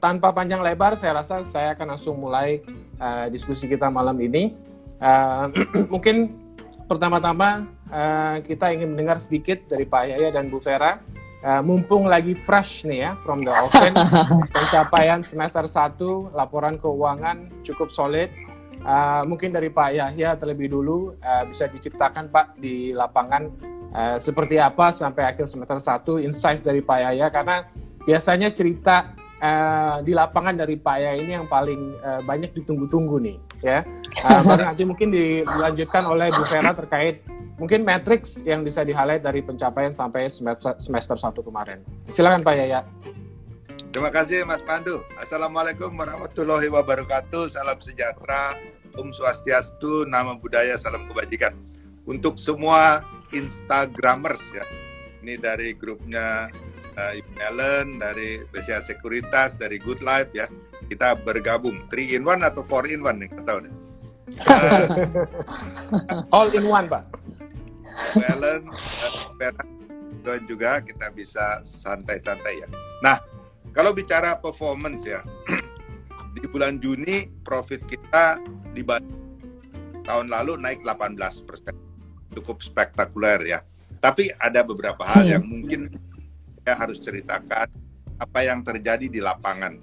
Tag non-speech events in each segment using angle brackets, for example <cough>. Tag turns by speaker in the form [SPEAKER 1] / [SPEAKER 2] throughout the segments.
[SPEAKER 1] tanpa panjang lebar, saya rasa saya akan langsung mulai uh, diskusi kita malam ini. Uh, <clears throat> mungkin pertama-tama uh, kita ingin mendengar sedikit dari Pak Yaya dan Bu Vera. Uh, mumpung lagi fresh nih ya from the open, <laughs> pencapaian semester 1, laporan keuangan cukup solid. Uh, mungkin dari Pak Yahya terlebih dulu uh, bisa diceritakan Pak di lapangan uh, seperti apa sampai akhir semester 1 insight dari Pak Yahya karena biasanya cerita uh, di lapangan dari Pak Yahya ini yang paling uh, banyak ditunggu-tunggu nih ya. Uh, nanti mungkin dilanjutkan oleh Bu Vera terkait mungkin matriks yang bisa di-highlight dari pencapaian sampai semester semester 1 kemarin. Silakan Pak Yahya.
[SPEAKER 2] Terima kasih Mas Pandu. Assalamualaikum warahmatullahi wabarakatuh. Salam sejahtera, Om Swastiastu, nama budaya, salam kebajikan. Untuk semua Instagramers ya, ini dari grupnya uh, Ibu Ellen, dari BCA Sekuritas, dari Good Life ya. Kita bergabung 3 in 1 atau 4 in 1 nih, nggak tahu nih. Uh, <laughs>
[SPEAKER 1] All in one, Pak.
[SPEAKER 2] Bu Ellen, dan juga kita bisa santai-santai ya. Nah, kalau bicara performance ya, <clears throat> di bulan Juni profit kita di tahun lalu naik 18 persen, cukup spektakuler ya. Tapi ada beberapa hal yang mungkin saya harus ceritakan apa yang terjadi di lapangan.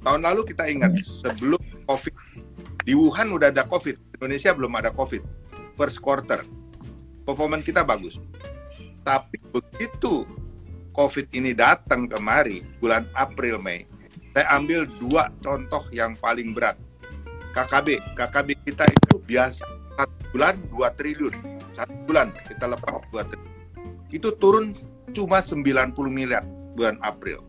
[SPEAKER 2] Tahun lalu kita ingat sebelum COVID di Wuhan udah ada COVID, Indonesia belum ada COVID. First quarter, performance kita bagus. Tapi begitu COVID ini datang kemari bulan April Mei, saya ambil dua contoh yang paling berat. KKB, KKB kita itu biasa satu bulan 2 triliun, satu bulan kita lepas 2 triliun. Itu turun cuma 90 miliar bulan April.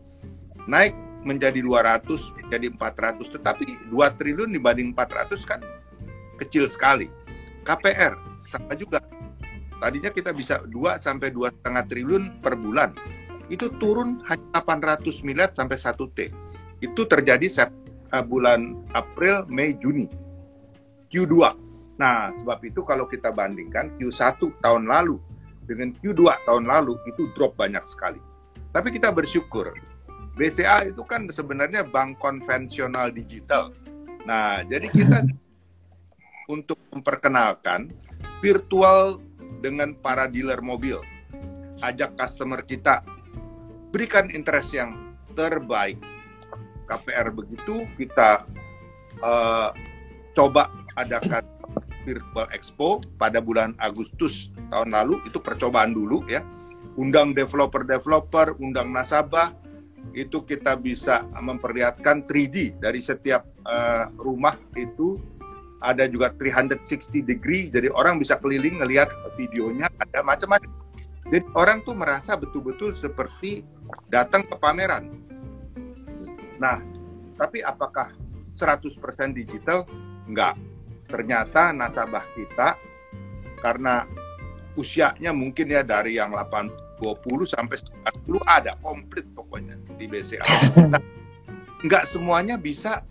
[SPEAKER 2] Naik menjadi 200, menjadi 400, tetapi 2 triliun dibanding 400 kan kecil sekali. KPR sama juga. Tadinya kita bisa 2 sampai 2,5 triliun per bulan itu turun hanya 800 miliar sampai 1 T. Itu terjadi set, uh, bulan April, Mei, Juni. Q2. Nah, sebab itu kalau kita bandingkan Q1 tahun lalu dengan Q2 tahun lalu itu drop banyak sekali. Tapi kita bersyukur. BCA itu kan sebenarnya bank konvensional digital. Nah, jadi kita <laughs> untuk memperkenalkan virtual dengan para dealer mobil. Ajak customer kita berikan interest yang terbaik. KPR begitu kita uh, coba adakan virtual expo pada bulan Agustus tahun lalu itu percobaan dulu ya. Undang developer-developer, undang nasabah itu kita bisa memperlihatkan 3D dari setiap uh, rumah itu ada juga 360 degree jadi orang bisa keliling ngelihat videonya ada macam-macam jadi orang tuh merasa betul-betul seperti datang ke pameran. Nah, tapi apakah 100% digital? Enggak. Ternyata nasabah kita karena usianya mungkin ya dari yang 8 20 sampai 90 ada komplit pokoknya di BCA. Nah, <laughs> enggak semuanya bisa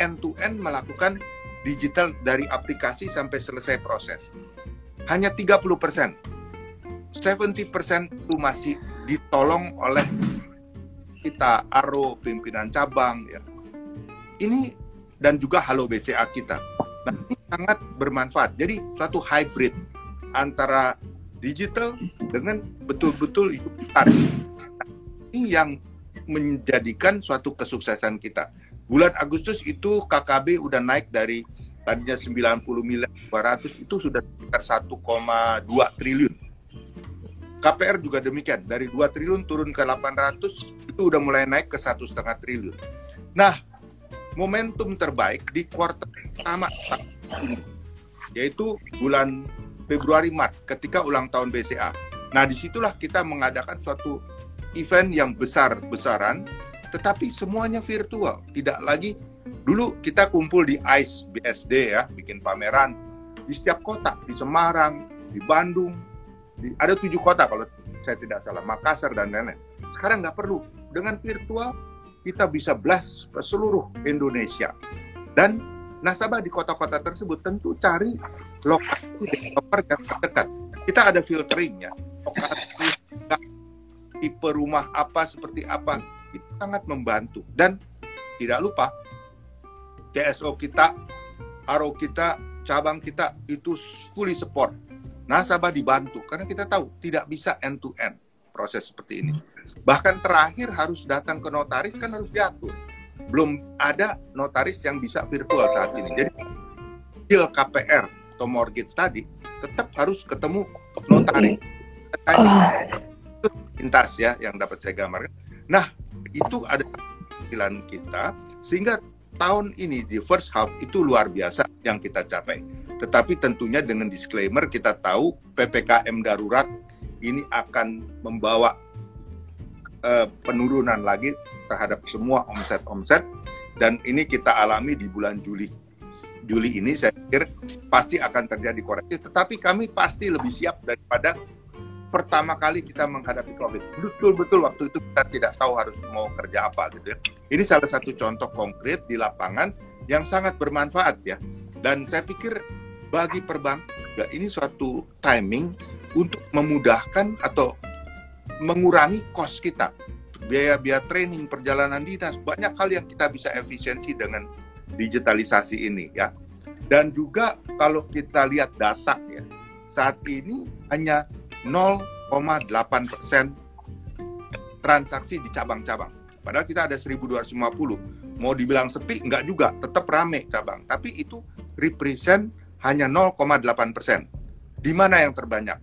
[SPEAKER 2] end to end melakukan digital dari aplikasi sampai selesai proses. Hanya 30 persen 70% itu masih ditolong oleh kita Aro pimpinan cabang ya. Ini dan juga Halo BCA kita. Nah, ini sangat bermanfaat. Jadi suatu hybrid antara digital dengan betul-betul touch. Nah, ini yang menjadikan suatu kesuksesan kita. Bulan Agustus itu KKB udah naik dari tadinya 90 miliar 200 itu sudah sekitar 1,2 triliun KPR juga demikian, dari 2 triliun turun ke 800, itu udah mulai naik ke satu setengah triliun. Nah, momentum terbaik di kuartal pertama yaitu bulan Februari Maret ketika ulang tahun BCA. Nah, di situlah kita mengadakan suatu event yang besar-besaran, tetapi semuanya virtual, tidak lagi dulu kita kumpul di ICE BSD ya, bikin pameran di setiap kota, di Semarang, di Bandung, ada tujuh kota kalau saya tidak salah, Makassar dan lain-lain. Sekarang nggak perlu. Dengan virtual, kita bisa blast ke seluruh Indonesia. Dan nasabah di kota-kota tersebut tentu cari lokasi developer yang terdekat. Kita ada filteringnya. Lokasi, tipe rumah apa, seperti apa. Itu sangat membantu. Dan tidak lupa CSO kita, ARO kita, cabang kita itu fully support. Nasabah dibantu karena kita tahu tidak bisa end to end proses seperti ini. Bahkan terakhir harus datang ke notaris kan harus diatur. Belum ada notaris yang bisa virtual saat ini. Jadi deal KPR atau mortgage tadi tetap harus ketemu notaris. Itu pintas ya yang dapat saya gambarkan. Nah, itu ada pilihan kita sehingga tahun ini di first half itu luar biasa yang kita capai. Tetapi tentunya dengan disclaimer kita tahu PPKM darurat ini akan membawa uh, penurunan lagi terhadap semua omset-omset dan ini kita alami di bulan Juli. Juli ini saya pikir pasti akan terjadi koreksi, tetapi kami pasti lebih siap daripada pertama kali kita menghadapi COVID. Betul-betul waktu itu kita tidak tahu harus mau kerja apa gitu ya. Ini salah satu contoh konkret di lapangan yang sangat bermanfaat ya. Dan saya pikir bagi perbankan ini suatu timing untuk memudahkan atau mengurangi cost kita. Biaya-biaya training, perjalanan dinas, banyak hal yang kita bisa efisiensi dengan digitalisasi ini ya. Dan juga kalau kita lihat data ya, saat ini hanya 0,8 persen transaksi di cabang-cabang. Padahal kita ada 1250. Mau dibilang sepi, enggak juga. Tetap rame cabang. Tapi itu represent hanya 0,8 persen. Di mana yang terbanyak?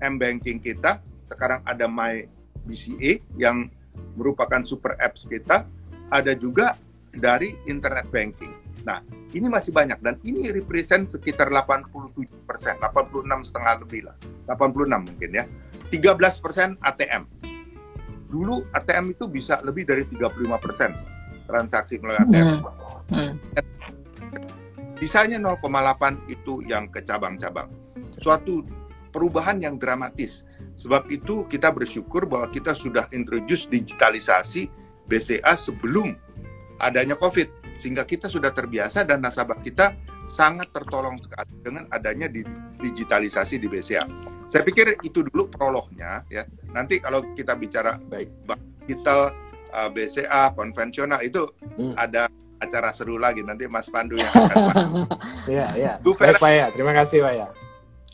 [SPEAKER 2] M-Banking kita, sekarang ada My BCA yang merupakan super apps kita. Ada juga dari internet banking. Nah, ini masih banyak dan ini represent sekitar 87 persen, 86 setengah lebih lah, 86 mungkin ya. 13 persen ATM. Dulu ATM itu bisa lebih dari 35 persen transaksi melalui ATM. Hmm. Hmm. Sisanya 0,8 itu yang ke cabang-cabang. Suatu perubahan yang dramatis. Sebab itu kita bersyukur bahwa kita sudah introduce digitalisasi BCA sebelum adanya COVID sehingga kita sudah terbiasa dan nasabah kita sangat tertolong sekali dengan adanya di digitalisasi di BCA. Saya pikir itu dulu prolognya ya. Nanti kalau kita bicara baik digital uh, BCA konvensional itu hmm. ada acara seru lagi nanti Mas Pandu yang akan <laughs>
[SPEAKER 1] Iya, iya. Bu Vera. Baik, Pak ya. Terima kasih, Pak ya.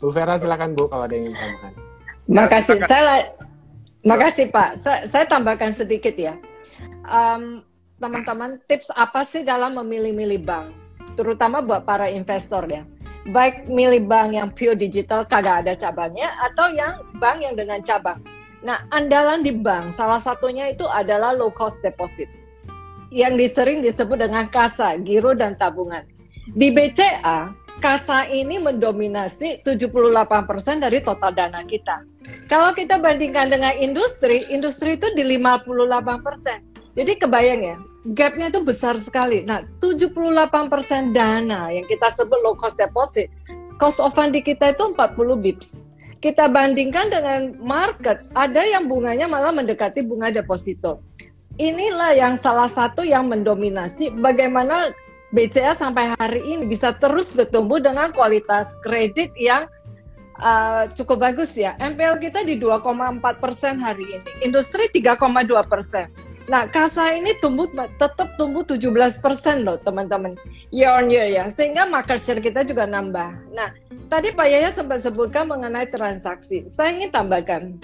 [SPEAKER 1] Bu Vera silakan Bu kalau ada yang ingin tambahkan.
[SPEAKER 3] Makasih. Ya, saya Makasih Pak. Saya, saya tambahkan sedikit ya. Um, teman-teman tips apa sih dalam memilih-milih bank, terutama buat para investor ya. Baik milih bank yang pure digital kagak ada cabangnya atau yang bank yang dengan cabang. Nah, andalan di bank salah satunya itu adalah low cost deposit yang disering disebut dengan kasa, giro dan tabungan. Di BCA, kasa ini mendominasi 78% dari total dana kita. Kalau kita bandingkan dengan industri, industri itu di 58%. Jadi kebayang ya, gapnya itu besar sekali. Nah, 78% dana yang kita sebut low cost deposit, cost of funding kita itu 40 bips. Kita bandingkan dengan market, ada yang bunganya malah mendekati bunga deposito. Inilah yang salah satu yang mendominasi bagaimana BCA sampai hari ini bisa terus bertumbuh dengan kualitas kredit yang uh, cukup bagus ya. MPL kita di 2,4 persen hari ini, industri 3,2 persen. Nah, kasa ini tumbuh tetap tumbuh 17% loh, teman-teman. Year on year ya. Sehingga market share kita juga nambah. Nah, tadi Pak Yaya sempat sebutkan mengenai transaksi. Saya ingin tambahkan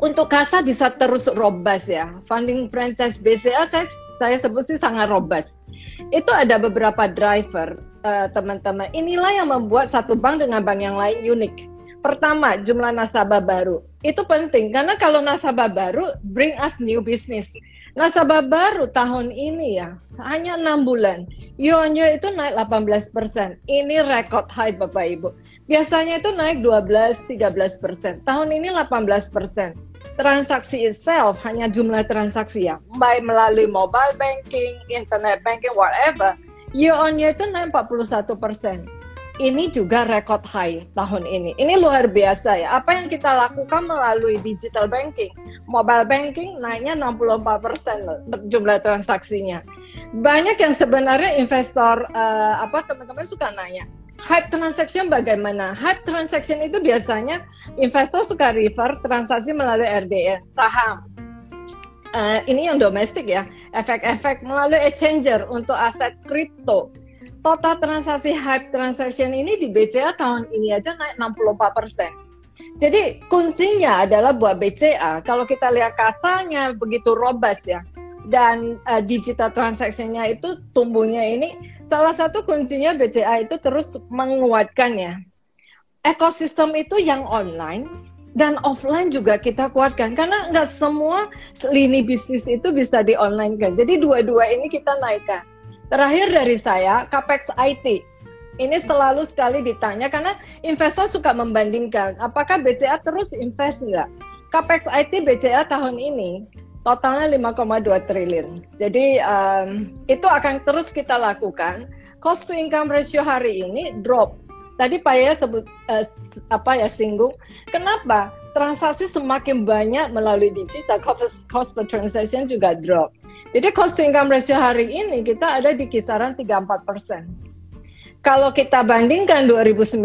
[SPEAKER 3] untuk kasa bisa terus robust ya. Funding franchise BCA saya saya sebut sih sangat robust. Itu ada beberapa driver eh, teman-teman. Uh, Inilah yang membuat satu bank dengan bank yang lain unik. Pertama, jumlah nasabah baru. Itu penting karena kalau nasabah baru bring us new business. Nasabah baru tahun ini ya hanya enam bulan. Year itu naik 18 persen. Ini record high Bapak Ibu. Biasanya itu naik 12-13 persen. Tahun ini 18 persen. Transaksi itself hanya jumlah transaksi ya, baik melalui mobile banking, internet banking, whatever. Year itu naik 41 persen ini juga record high tahun ini. Ini luar biasa ya. Apa yang kita lakukan melalui digital banking, mobile banking naiknya 64% loh jumlah transaksinya. Banyak yang sebenarnya investor uh, apa teman-teman suka nanya, hype transaction bagaimana? Hype transaction itu biasanya investor suka refer transaksi melalui RDN, saham. uh, ini yang domestik ya, efek-efek melalui exchanger untuk aset kripto. Total transaksi hype transaction ini di BCA tahun ini aja naik 64 persen. Jadi kuncinya adalah buat BCA. Kalau kita lihat kasanya begitu robust ya, dan uh, digital transaction-nya itu tumbuhnya ini salah satu kuncinya BCA itu terus menguatkan ya. Ekosistem itu yang online dan offline juga kita kuatkan karena nggak semua lini bisnis itu bisa di online kan. Jadi dua-dua ini kita naikkan. Terakhir dari saya, capex IT. Ini selalu sekali ditanya karena investor suka membandingkan apakah BCA terus invest nggak. Capex IT BCA tahun ini totalnya 5,2 triliun. Jadi um, itu akan terus kita lakukan. Cost to income ratio hari ini drop. Tadi Pak ya sebut uh, apa ya singgung. Kenapa? transaksi semakin banyak melalui digital, cost, cost per transaction juga drop. Jadi cost to income ratio hari ini kita ada di kisaran 34 persen. Kalau kita bandingkan 2019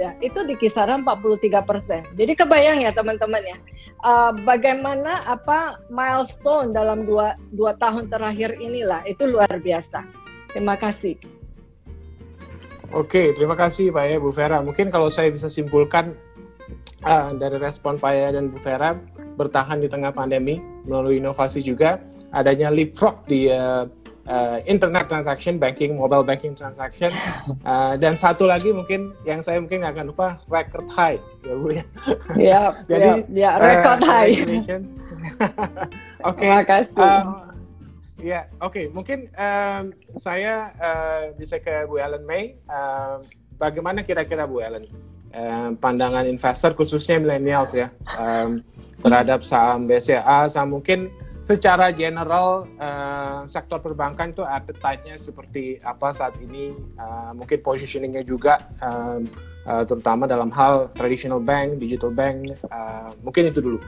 [SPEAKER 3] ya, itu di kisaran 43 persen. Jadi kebayang ya teman-teman ya, uh, bagaimana apa milestone dalam dua, dua tahun terakhir inilah, itu luar biasa. Terima kasih.
[SPEAKER 1] Oke, terima kasih Pak ya Bu Vera. Mungkin kalau saya bisa simpulkan uh, dari respon Pak Yaya dan Bu Vera bertahan di tengah pandemi melalui inovasi juga adanya leapfrog di uh, uh, internet transaction banking, mobile banking transaction, uh, dan satu lagi mungkin yang saya mungkin nggak akan lupa record high ya Bu ya.
[SPEAKER 3] Iya. <laughs> Jadi ya, record uh, high. <laughs>
[SPEAKER 1] Oke. okay. Terima kasih. Um, ya, oke. Okay. Mungkin um, saya uh, bisa ke Bu Ellen May. Uh, bagaimana kira-kira Bu Ellen? um, pandangan investor khususnya millennials ya um, terhadap saham BCA saham mungkin secara general uh, sektor perbankan itu appetite-nya seperti apa saat ini? Uh, mungkin positioningnya juga um, uh, terutama dalam hal traditional bank, digital bank uh, mungkin itu dulu.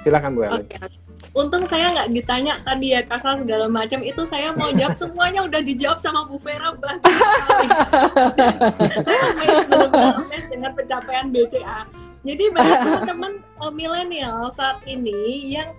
[SPEAKER 1] Silakan Bu Ellen. Okay
[SPEAKER 4] untung saya nggak ditanya tadi ya kasar segala macam. Itu saya mau jawab semuanya udah dijawab sama Bu Vera banget saya benar-benar dengan pencapaian BCA jadi banyak teman-teman milenial saat ini yang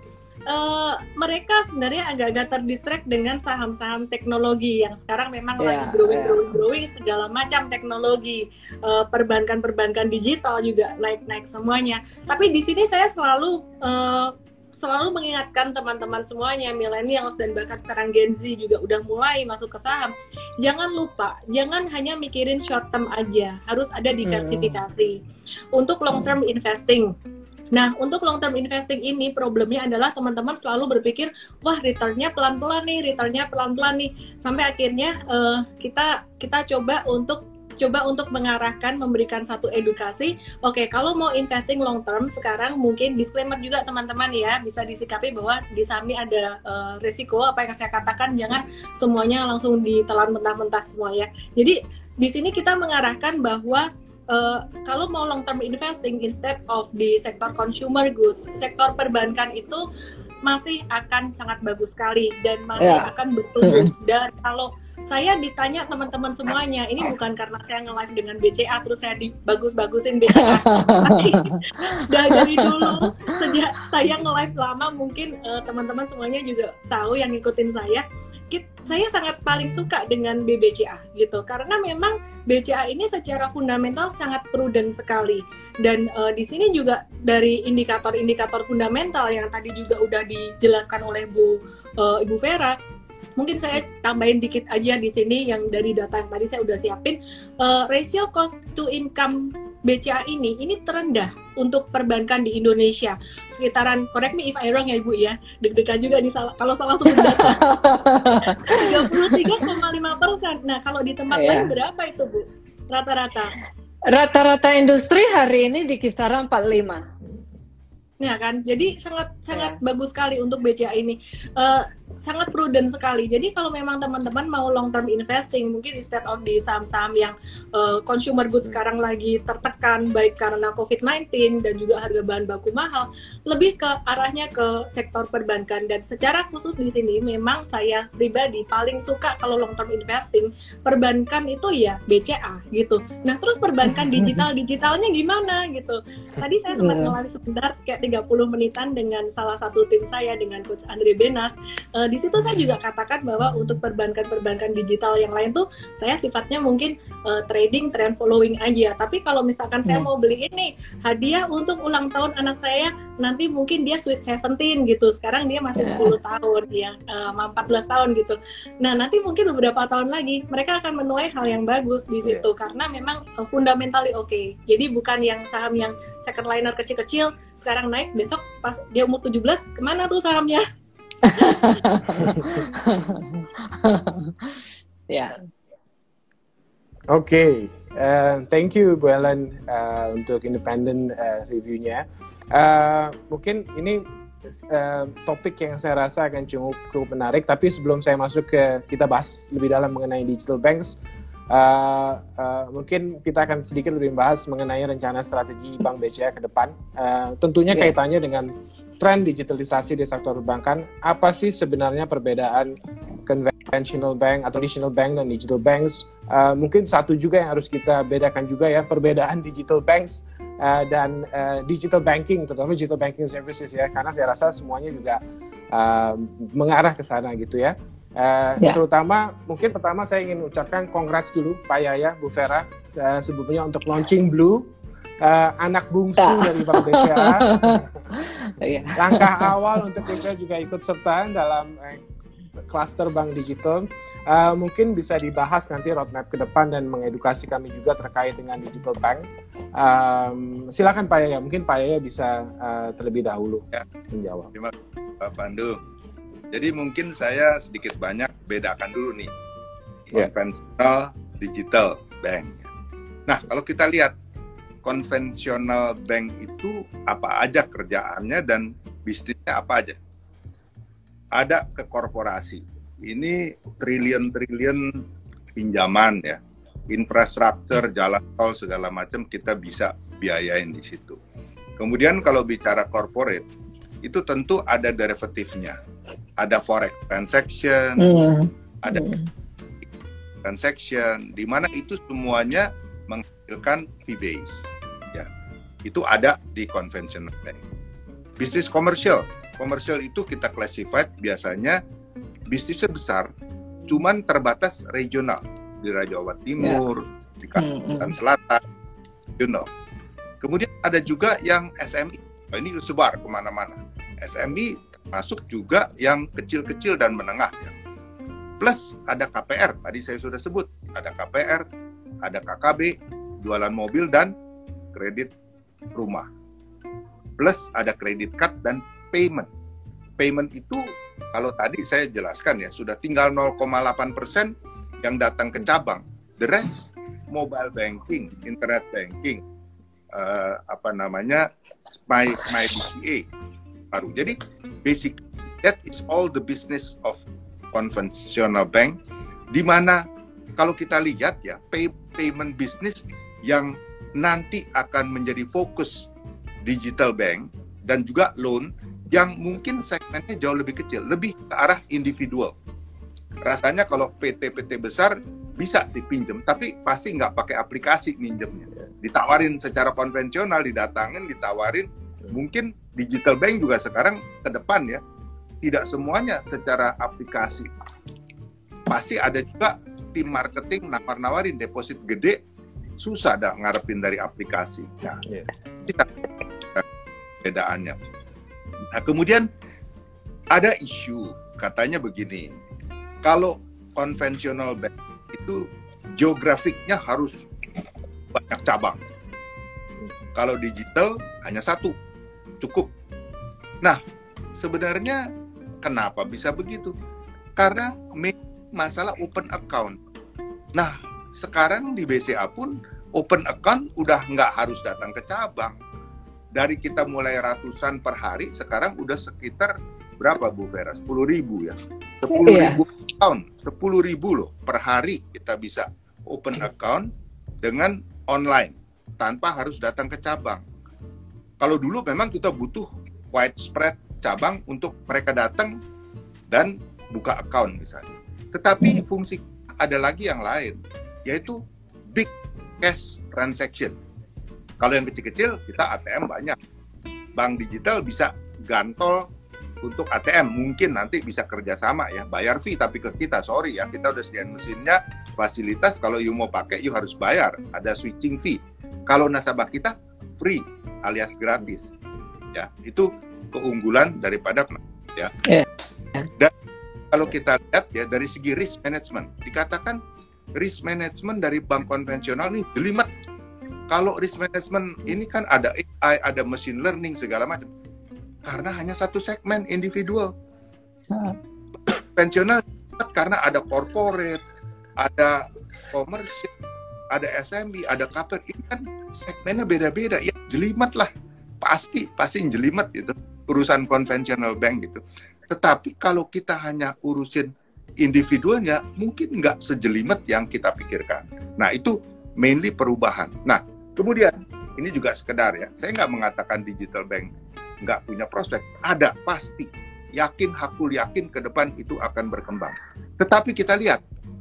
[SPEAKER 4] uh, mereka sebenarnya agak-agak terdistract dengan saham-saham teknologi yang sekarang memang yeah, lagi growing, yeah. growing, growing segala macam teknologi uh, perbankan-perbankan digital juga naik-naik semuanya. Tapi di sini saya selalu uh, selalu mengingatkan teman-teman semuanya, millennials dan bahkan sekarang Gen Z juga udah mulai masuk ke saham. Jangan lupa, jangan hanya mikirin short term aja, harus ada diversifikasi. Hmm. Untuk long term investing, Nah, untuk long term investing ini problemnya adalah teman-teman selalu berpikir, wah returnnya pelan-pelan nih, returnnya pelan-pelan nih, sampai akhirnya uh, kita kita coba untuk coba untuk mengarahkan memberikan satu edukasi. Oke okay, kalau mau investing long term sekarang mungkin disclaimer juga teman-teman ya. Bisa disikapi bahwa di saham ada uh, risiko apa yang saya katakan jangan semuanya langsung ditelan mentah-mentah semua ya. Jadi di sini kita mengarahkan bahwa Uh, kalau mau long term investing instead of di sektor consumer goods, sektor perbankan itu masih akan sangat bagus sekali dan masih yeah. akan bertumbuh. Dan kalau saya ditanya teman-teman semuanya ini bukan karena saya nge-live dengan BCA terus saya dibagus-bagusin BCA tapi <laughs> dari dulu sejak saya nge-live lama mungkin uh, teman-teman semuanya juga tahu yang ngikutin saya saya sangat paling suka dengan BBCA gitu. Karena memang BCA ini secara fundamental sangat prudent sekali. Dan uh, di sini juga dari indikator-indikator fundamental yang tadi juga udah dijelaskan oleh Bu uh, Ibu Vera Mungkin saya tambahin dikit aja di sini yang dari data yang tadi saya udah siapin. Uh, ratio cost to income BCA ini ini terendah untuk perbankan di Indonesia. Sekitaran correct me if I wrong ya Ibu ya. Deg-degan juga nih salah, kalau salah sebut data. 33,5 persen. Nah kalau di tempat yeah. lain berapa itu Bu? Rata-rata.
[SPEAKER 3] Rata-rata industri hari ini di kisaran 45
[SPEAKER 4] ya kan? Jadi sangat sangat yeah. bagus sekali untuk BCA ini. Uh, sangat prudent sekali. Jadi kalau memang teman-teman mau long term investing, mungkin instead of di saham-saham yang uh, consumer goods sekarang lagi tertekan baik karena COVID-19 dan juga harga bahan baku mahal, lebih ke arahnya ke sektor perbankan dan secara khusus di sini memang saya pribadi paling suka kalau long term investing perbankan itu ya BCA gitu. Nah, terus perbankan <laughs> digital digitalnya gimana gitu. Tadi saya sempat ngelar sebentar kayak 30 menitan dengan salah satu tim saya dengan coach Andre Benas. Uh, di situ saya juga katakan bahwa untuk perbankan-perbankan digital yang lain tuh saya sifatnya mungkin uh, trading trend following aja. Tapi kalau misalkan hmm. saya mau beli ini hadiah untuk ulang tahun anak saya nanti mungkin dia sweet 17 gitu. Sekarang dia masih 10 yeah. tahun ya, uh, 14 tahun gitu. Nah, nanti mungkin beberapa tahun lagi mereka akan menuai hal yang bagus di situ yeah. karena memang uh, fundamentally oke. Okay. Jadi bukan yang saham yang second liner kecil-kecil sekarang naik besok pas dia umur 17 ke mana tuh sahamnya? <laughs>
[SPEAKER 3] ya.
[SPEAKER 1] Oke, okay. uh, thank you Bu Ellen uh, untuk independent uh, reviewnya. Uh, mungkin ini uh, topik yang saya rasa akan cukup menarik. Tapi sebelum saya masuk ke kita bahas lebih dalam mengenai digital banks, Uh, uh, mungkin kita akan sedikit lebih bahas mengenai rencana strategi Bank BCA ke depan. Uh, tentunya yeah. kaitannya dengan tren digitalisasi di sektor perbankan. Apa sih sebenarnya perbedaan conventional bank atau traditional bank dan digital banks? Uh, mungkin satu juga yang harus kita bedakan juga ya perbedaan digital banks uh, dan uh, digital banking, terutama digital banking services ya, karena saya rasa semuanya juga uh, mengarah ke sana gitu ya. Uh, ya. Terutama mungkin pertama saya ingin ucapkan congrats dulu Pak Yaya, Bu Vera uh, sebelumnya untuk launching Blue uh, anak bungsu ya. dari Bank BCA. <laughs> ya. Langkah awal untuk kita juga ikut serta dalam uh, cluster bank digital. Uh, mungkin bisa dibahas nanti roadmap ke depan dan mengedukasi kami juga terkait dengan digital bank. Um, silakan Pak Yaya, mungkin Pak Yaya bisa uh, terlebih dahulu ya. menjawab.
[SPEAKER 2] Terima kasih Pak Pandu. Jadi mungkin saya sedikit banyak bedakan dulu nih yeah. konvensional digital bank. Nah kalau kita lihat konvensional bank itu apa aja kerjaannya dan bisnisnya apa aja? Ada ke korporasi. Ini triliun-triliun pinjaman ya, infrastruktur, jalan tol segala macam kita bisa biayain di situ. Kemudian kalau bicara corporate, itu tentu ada derivatifnya ada forex transaction, mm. ada mm. transaction, di mana itu semuanya menghasilkan fee base. Ya, itu ada di conventional bank. Bisnis komersial, komersial itu kita classified biasanya bisnisnya besar, cuman terbatas regional di Raja Jawa Timur, yeah. di Kalimantan mm. Selatan, you know. Kemudian ada juga yang SMI, nah, ini sebar ke mana-mana. SMI masuk juga yang kecil-kecil dan menengah ya. Plus ada KPR, tadi saya sudah sebut, ada KPR, ada KKB, jualan mobil dan kredit rumah. Plus ada kredit card dan payment. Payment itu kalau tadi saya jelaskan ya, sudah tinggal 0,8 persen yang datang ke cabang. The rest mobile banking, internet banking, uh, apa namanya, my my BCA baru. Jadi basic that is all the business of conventional bank di mana kalau kita lihat ya pay, payment business yang nanti akan menjadi fokus digital bank dan juga loan yang mungkin segmennya jauh lebih kecil, lebih ke arah individual. Rasanya kalau PT-PT besar bisa sih pinjem, tapi pasti nggak pakai aplikasi minjemnya. Ditawarin secara konvensional, didatangin, ditawarin, mungkin digital bank juga sekarang ke depan ya. Tidak semuanya secara aplikasi. Pasti ada juga tim marketing nawar-nawarin deposit gede susah dah ngarepin dari aplikasi. Nah yeah. kita bedaannya nah kemudian ada isu katanya begini kalau konvensional bank itu geografiknya harus banyak cabang. Kalau digital hanya satu cukup. Nah, sebenarnya kenapa bisa begitu? Karena masalah open account. Nah, sekarang di BCA pun open account udah nggak harus datang ke cabang. Dari kita mulai ratusan per hari, sekarang udah sekitar berapa Bu Vera? 10 ribu ya. 10
[SPEAKER 3] Iya.
[SPEAKER 2] ribu account, 10 ribu loh per hari kita bisa open account dengan online tanpa harus datang ke cabang. Kalau dulu memang kita butuh widespread cabang untuk mereka datang dan buka account misalnya. Tetapi fungsi ada lagi yang lain, yaitu big cash transaction. Kalau yang kecil-kecil kita ATM banyak. Bank digital bisa gantol untuk ATM mungkin nanti bisa kerjasama ya bayar fee tapi ke kita sorry ya kita udah sediain mesinnya fasilitas kalau you mau pakai you harus bayar ada switching fee kalau nasabah kita free alias gratis. Ya itu keunggulan daripada ya.
[SPEAKER 3] Iya.
[SPEAKER 2] dan kalau kita lihat ya dari segi risk management dikatakan risk management dari bank konvensional ini jelimet. Kalau risk management ini kan ada AI ada machine learning segala macam. Karena hanya satu segmen individual. Konvensional karena ada corporate, ada komersial, ada SMB, ada kaper ini kan segmennya beda-beda ya jelimet lah pasti pasti jelimet itu urusan konvensional bank gitu. Tetapi kalau kita hanya urusin individualnya mungkin nggak sejelimet yang kita pikirkan. Nah itu mainly perubahan. Nah kemudian ini juga sekedar ya, saya nggak mengatakan digital bank nggak punya prospek, ada pasti yakin hakul yakin ke depan itu akan berkembang. Tetapi kita lihat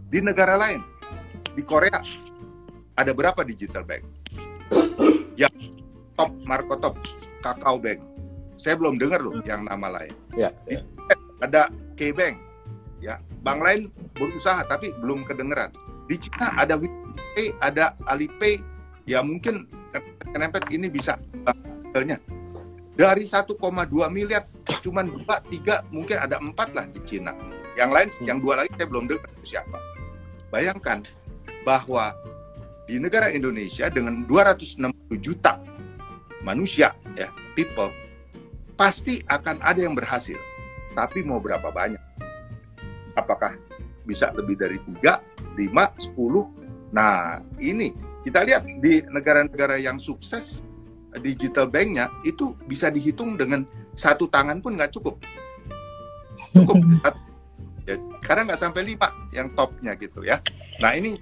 [SPEAKER 2] di negara lain, di Korea ada berapa digital bank? Yang top Marco Top, Kakao Bank. Saya belum dengar loh yang nama lain.
[SPEAKER 1] Ya,
[SPEAKER 2] Di ada K-Bank, ya. Bank lain berusaha tapi belum kedengeran. Di Cina ada WePay, ada Alipay, ya mungkin kenempet ini bisa bank dari 1,2 miliar cuman dua tiga mungkin ada empat lah di Cina yang lain yang dua lagi saya belum dengar siapa bayangkan bahwa di negara Indonesia dengan 260 juta manusia ya people pasti akan ada yang berhasil. Tapi mau berapa banyak? Apakah bisa lebih dari 3, 5, 10 nah ini kita lihat di negara-negara yang sukses digital banknya itu bisa dihitung dengan satu tangan pun nggak cukup. Cukup. Satu <laughs> ya, karena nggak sampai lima yang topnya gitu ya. Nah ini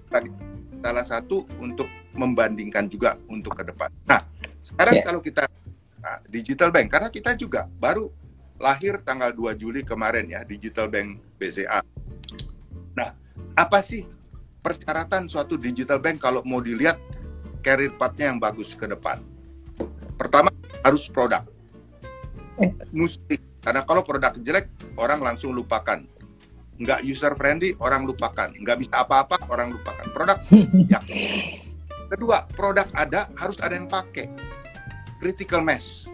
[SPEAKER 2] salah satu untuk membandingkan juga untuk ke depan. Nah sekarang
[SPEAKER 3] Yeah.
[SPEAKER 2] kalau kita nah, digital bank karena kita juga baru lahir tanggal 2 Juli kemarin ya digital bank BCA nah apa sih persyaratan suatu digital bank kalau mau dilihat career path-nya yang bagus ke depan? Pertama harus produk. Mesti. Karena kalau produk jelek orang langsung lupakan nggak user friendly orang lupakan. Nggak bisa apa-apa orang lupakan. Produk <laughs> ya kedua produk ada harus ada yang pakai. Critical mass.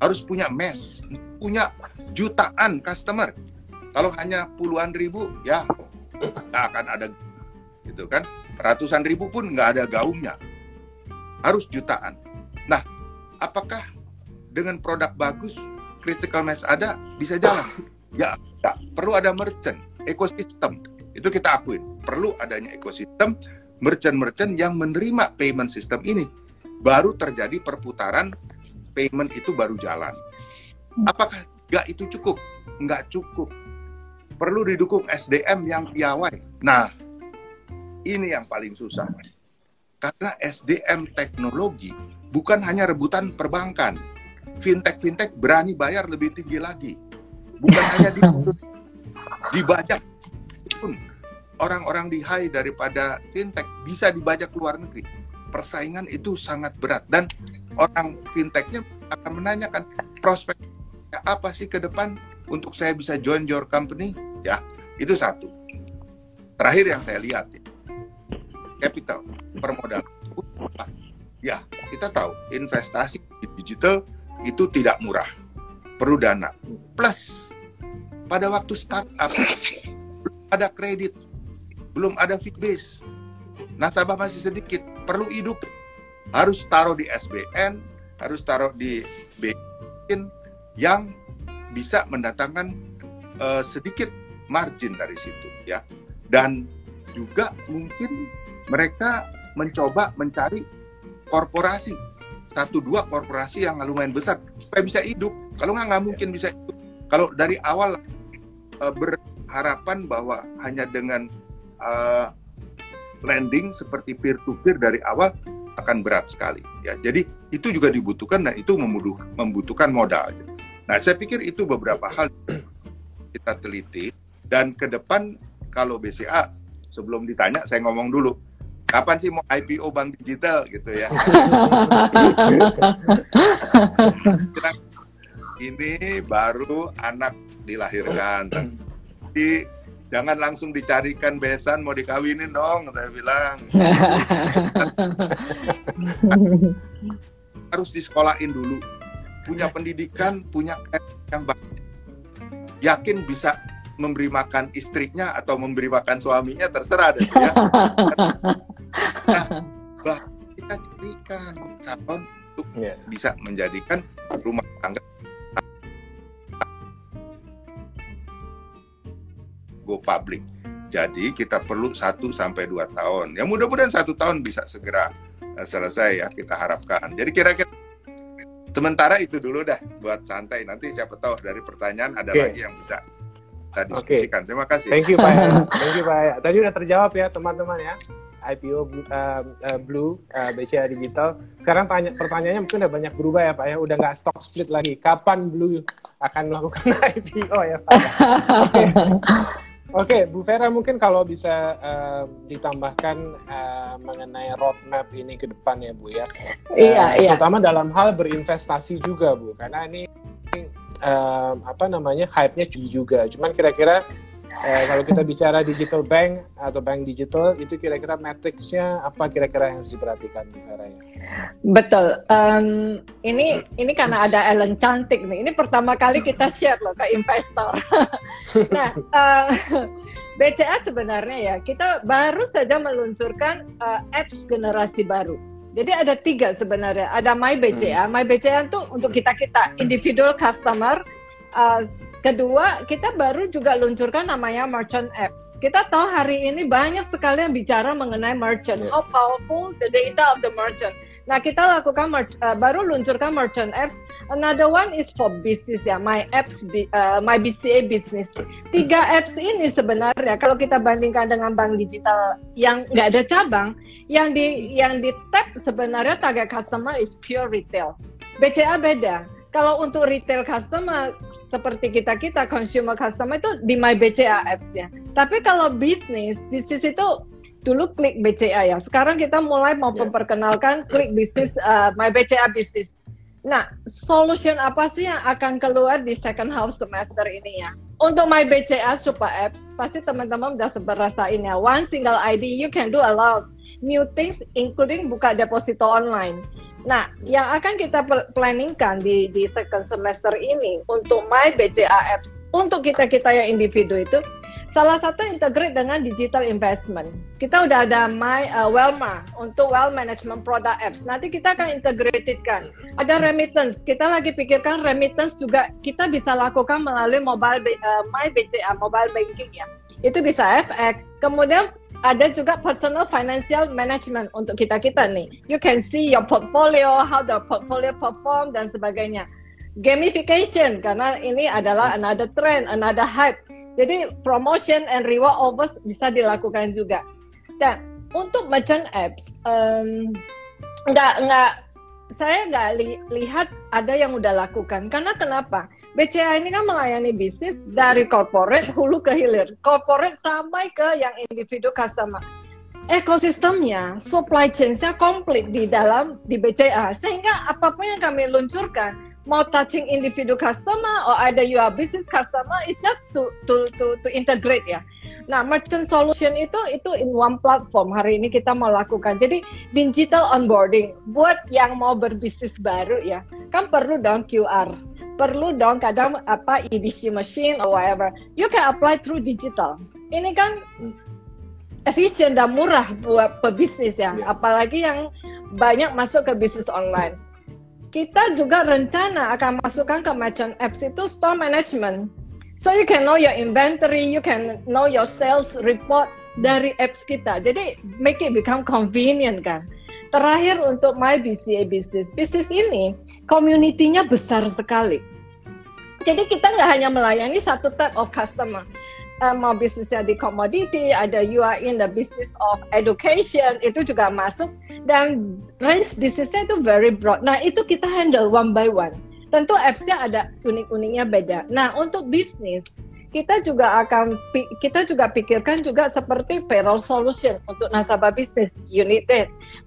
[SPEAKER 2] Harus punya mass. Punya jutaan customer. Kalau hanya puluhan ribu ya nggak akan ada. Gitu kan? Ratusan ribu pun nggak ada gaungnya. Harus jutaan. Nah apakah dengan produk bagus critical mass ada bisa jalan? Ya enggak. perlu ada merchant ekosistem. Itu kita akuin. Perlu adanya ekosistem merchant-merchant yang menerima payment system ini. Baru terjadi perputaran payment itu baru jalan. Apakah nggak itu cukup? Nggak cukup. Perlu didukung SDM yang piawai. Nah ini yang paling susah. Karena SDM teknologi bukan hanya rebutan perbankan. Fintech-fintech berani bayar lebih tinggi lagi. Bukan hanya <laughs> di dibajak pun orang-orang di high daripada fintech bisa dibajak ke luar negeri. Persaingan itu sangat berat dan orang fintechnya akan menanyakan prospek apa sih ke depan untuk saya bisa join your company? Ya, itu satu. Terakhir yang saya lihat ya, capital permodalan ya kita tahu investasi di digital itu tidak murah perlu dana plus pada waktu startup ada kredit belum ada fee base. Nasabah masih sedikit perlu hidup. Harus taruh di SBN harus taruh di BIN yang bisa mendatangkan uh, sedikit margin dari situ ya. Dan juga mungkin mereka mencoba mencari korporasi satu dua korporasi yang lumayan besar supaya bisa hidup. Kalau nggak nggak mungkin bisa hidup. Kalau dari awal uh, berharapan bahwa hanya dengan uh, lending seperti peer to peer dari awal akan berat sekali ya. Jadi itu juga dibutuhkan dan itu membutuhkan modal. Nah, saya pikir itu beberapa hal kita teliti dan ke depan kalau BCA sebelum ditanya saya ngomong dulu kapan sih mau IPO bank digital gitu ya <laughs> ini baru anak dilahirkan. Tapi jangan langsung dicarikan besan mau dikawinin dong saya bilang. <laughs> Harus disekolahin dulu. Punya pendidikan punya yang baik. Yakin bisa memberi makan istrinya atau memberi makan suaminya terserah deh ya. <laughs> nah, bah, kita carikan calon untuk yeah. bisa menjadikan rumah tangga go public. Jadi kita perlu 1 sampai dua tahun. Ya mudah-mudahan satu tahun bisa segera uh, selesai ya kita harapkan. Jadi kira-kira sementara itu dulu dah buat santai. Nanti siapa tahu dari pertanyaan ada okay. lagi yang bisa kita diskusikan. Okay. Terima kasih.
[SPEAKER 1] Thank you Pak. <laughs> Thank you Pak. Tadi udah terjawab ya teman-teman ya. IPO uh, uh, Blue uh, BCA Digital. Sekarang tanya, pertanyaannya mungkin udah banyak berubah ya Pak ya. Udah nggak stock split lagi. Kapan Blue akan melakukan <laughs> IPO ya Pak? Oke, okay. <laughs> okay, Bu Vera mungkin kalau bisa uh, ditambahkan uh, mengenai roadmap ini ke depan ya Bu ya.
[SPEAKER 3] Iya, uh, iya.
[SPEAKER 1] Terutama dalam hal berinvestasi juga Bu. Karena ini uh, apa namanya hype-nya juga. Cuman kira-kira uh, kalau kita bicara digital bank atau bank digital itu kira-kira matrixnya apa kira-kira yang harus diperhatikan Bu Vera ya?
[SPEAKER 3] Betul. Um, ini ini karena ada Ellen cantik nih. Ini pertama kali kita share loh ke investor. <laughs> nah, uh, <laughs> eh, BCA sebenarnya ya kita baru saja meluncurkan uh, apps generasi baru jadi ada tiga sebenarnya. Ada My BCA. Hmm. My BCA itu untuk kita kita individual customer. Uh, kedua, kita baru juga luncurkan namanya merchant apps. Kita tahu hari ini banyak sekali yang bicara mengenai merchant. Yeah. How powerful the data of the merchant. Nah, kita lakukan uh, baru luncurkan merchant apps. Another one is for business ya, my apps, uh, my BCA business. Tiga apps ini sebenarnya kalau kita bandingkan dengan bank digital yang nggak ada cabang, yang di yang di tap sebenarnya target customer is pure retail. BCA beda. Kalau untuk retail customer seperti kita kita consumer customer itu di my BCA apps ya. Tapi kalau bisnis, bisnis itu dulu klik BCA ya. Sekarang kita mulai mau yeah. memperkenalkan klik bisnis uh, <clears throat> My BCA Bisnis. Nah, solution apa sih yang akan keluar di second half semester ini ya? Untuk My BCA Super Apps, pasti teman-teman udah rasain ya. One single ID, you can do a lot new things, including buka deposito online. Nah, yang akan kita planningkan di, di second semester ini untuk My BCA Apps, untuk kita-kita yang individu itu, Salah satu integrate dengan digital investment. Kita udah ada My uh, Wellma untuk wealth management product apps. Nanti kita akan integratedkan. Ada remittance. Kita lagi pikirkan remittance juga kita bisa lakukan melalui mobile uh, My BCA mobile banking ya. Itu bisa FX. Kemudian ada juga personal financial management untuk kita kita nih. You can see your portfolio, how the portfolio perform dan sebagainya. Gamification karena ini adalah another trend, another hype jadi promotion and reward offers bisa dilakukan juga. Dan untuk merchant apps, um, nggak nggak saya nggak li, lihat ada yang udah lakukan. Karena kenapa? BCA ini kan melayani bisnis dari corporate hulu ke hilir, corporate sampai ke yang individu customer. Ekosistemnya, supply chain-nya komplit di dalam di BCA, sehingga apa pun yang kami luncurkan mau touching individu customer or either you are business customer it's just to to to to integrate ya. Nah, merchant solution itu itu in one platform hari ini kita mau lakukan. Jadi digital onboarding buat yang mau berbisnis baru ya. Kan perlu dong QR. Perlu dong kadang apa EDC machine or whatever. You can apply through digital. Ini kan efisien dan murah buat pebisnis ya. Yeah. Apalagi yang banyak masuk ke bisnis online kita juga rencana akan masukkan ke merchant apps itu store management. So you can know your inventory, you can know your sales report dari apps kita. Jadi make it become convenient kan. Terakhir untuk My BCA Business. Bisnis ini community-nya besar sekali. Jadi kita nggak hanya melayani satu type of customer. Mau bisnisnya di commodity, ada you are in the business of education, itu juga masuk dan range bisnisnya itu very broad. Nah itu kita handle one by one. Tentu apps-nya ada unik-uniknya beda. Nah untuk bisnis kita juga akan kita juga pikirkan juga seperti payroll solution untuk nasabah bisnis unit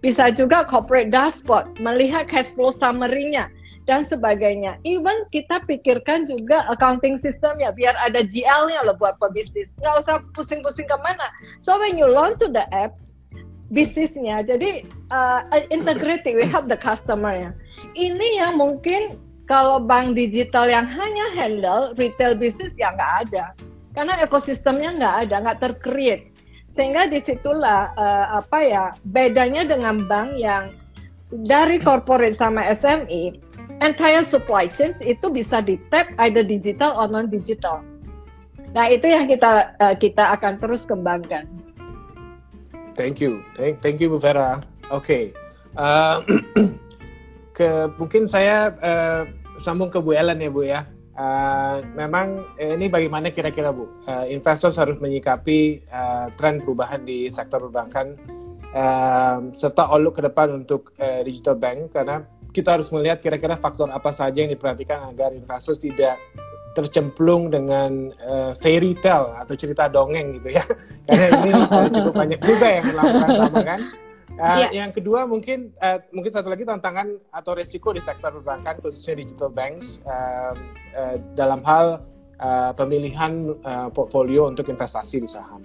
[SPEAKER 3] Bisa juga corporate dashboard, melihat cash flow summary-nya dan sebagainya. Even kita pikirkan juga accounting system ya, biar ada GL-nya loh buat pebisnis. Nggak usah pusing-pusing ke mana. So when you launch to the apps, bisnisnya, jadi uh, integrated, we have the customer ya. Ini yang mungkin kalau bank digital yang hanya handle retail bisnis ya nggak ada. Karena ekosistemnya nggak ada, nggak tercreate. Sehingga di situlah uh, apa ya bedanya dengan bank yang dari corporate sama SME entire supply chains itu bisa di tap either digital or non digital. Nah itu yang kita uh, kita akan terus kembangkan.
[SPEAKER 1] Thank you, thank, thank you Bu Vera. Oke, okay. uh, <clears throat> ke mungkin saya uh, sambung ke Bu Ellen ya Bu ya. Uh, memang ini bagaimana kira-kira Bu, uh, investor harus menyikapi uh, tren perubahan di sektor perbankan uh, serta outlook ke depan untuk uh, digital bank karena kita harus melihat kira-kira faktor apa saja yang diperhatikan agar investor tidak tercemplung dengan uh, fairy tale atau cerita dongeng gitu ya <laughs> karena ini uh, cukup banyak juga yang melakukan sama kan uh, yeah. yang kedua mungkin uh, mungkin satu lagi tantangan atau resiko di sektor perbankan khususnya digital banks uh, uh, dalam hal uh, pemilihan uh, portfolio untuk investasi di saham.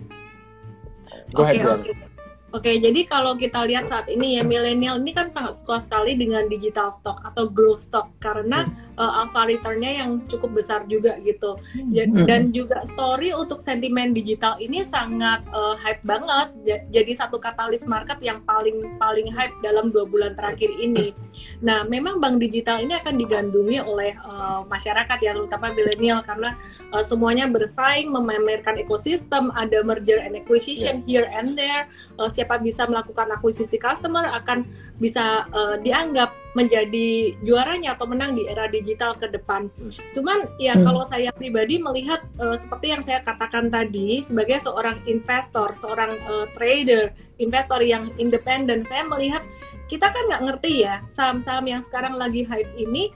[SPEAKER 4] Go okay, ahead, okay. Oke, jadi kalau kita lihat saat ini ya milenial ini kan sangat suka sekali dengan digital stock atau growth stock karena hmm. uh, alpha returnnya yang cukup besar juga gitu. Hmm. Dan juga story untuk sentimen digital ini sangat uh, hype banget. Jadi satu katalis market yang paling paling hype dalam dua bulan terakhir ini. Nah, memang bank digital ini akan digandungi oleh uh, masyarakat ya, terutama milenial karena uh, semuanya bersaing memamerkan ekosistem, ada merger and acquisition yeah. here and there. Uh, siapa bisa melakukan akuisisi customer akan bisa uh, dianggap menjadi juaranya atau menang di era digital ke depan. Cuman ya hmm. kalau saya pribadi melihat uh, seperti yang saya katakan tadi sebagai seorang investor, seorang uh, trader, investor yang independen, saya melihat kita kan nggak ngerti ya saham-saham yang sekarang lagi hype ini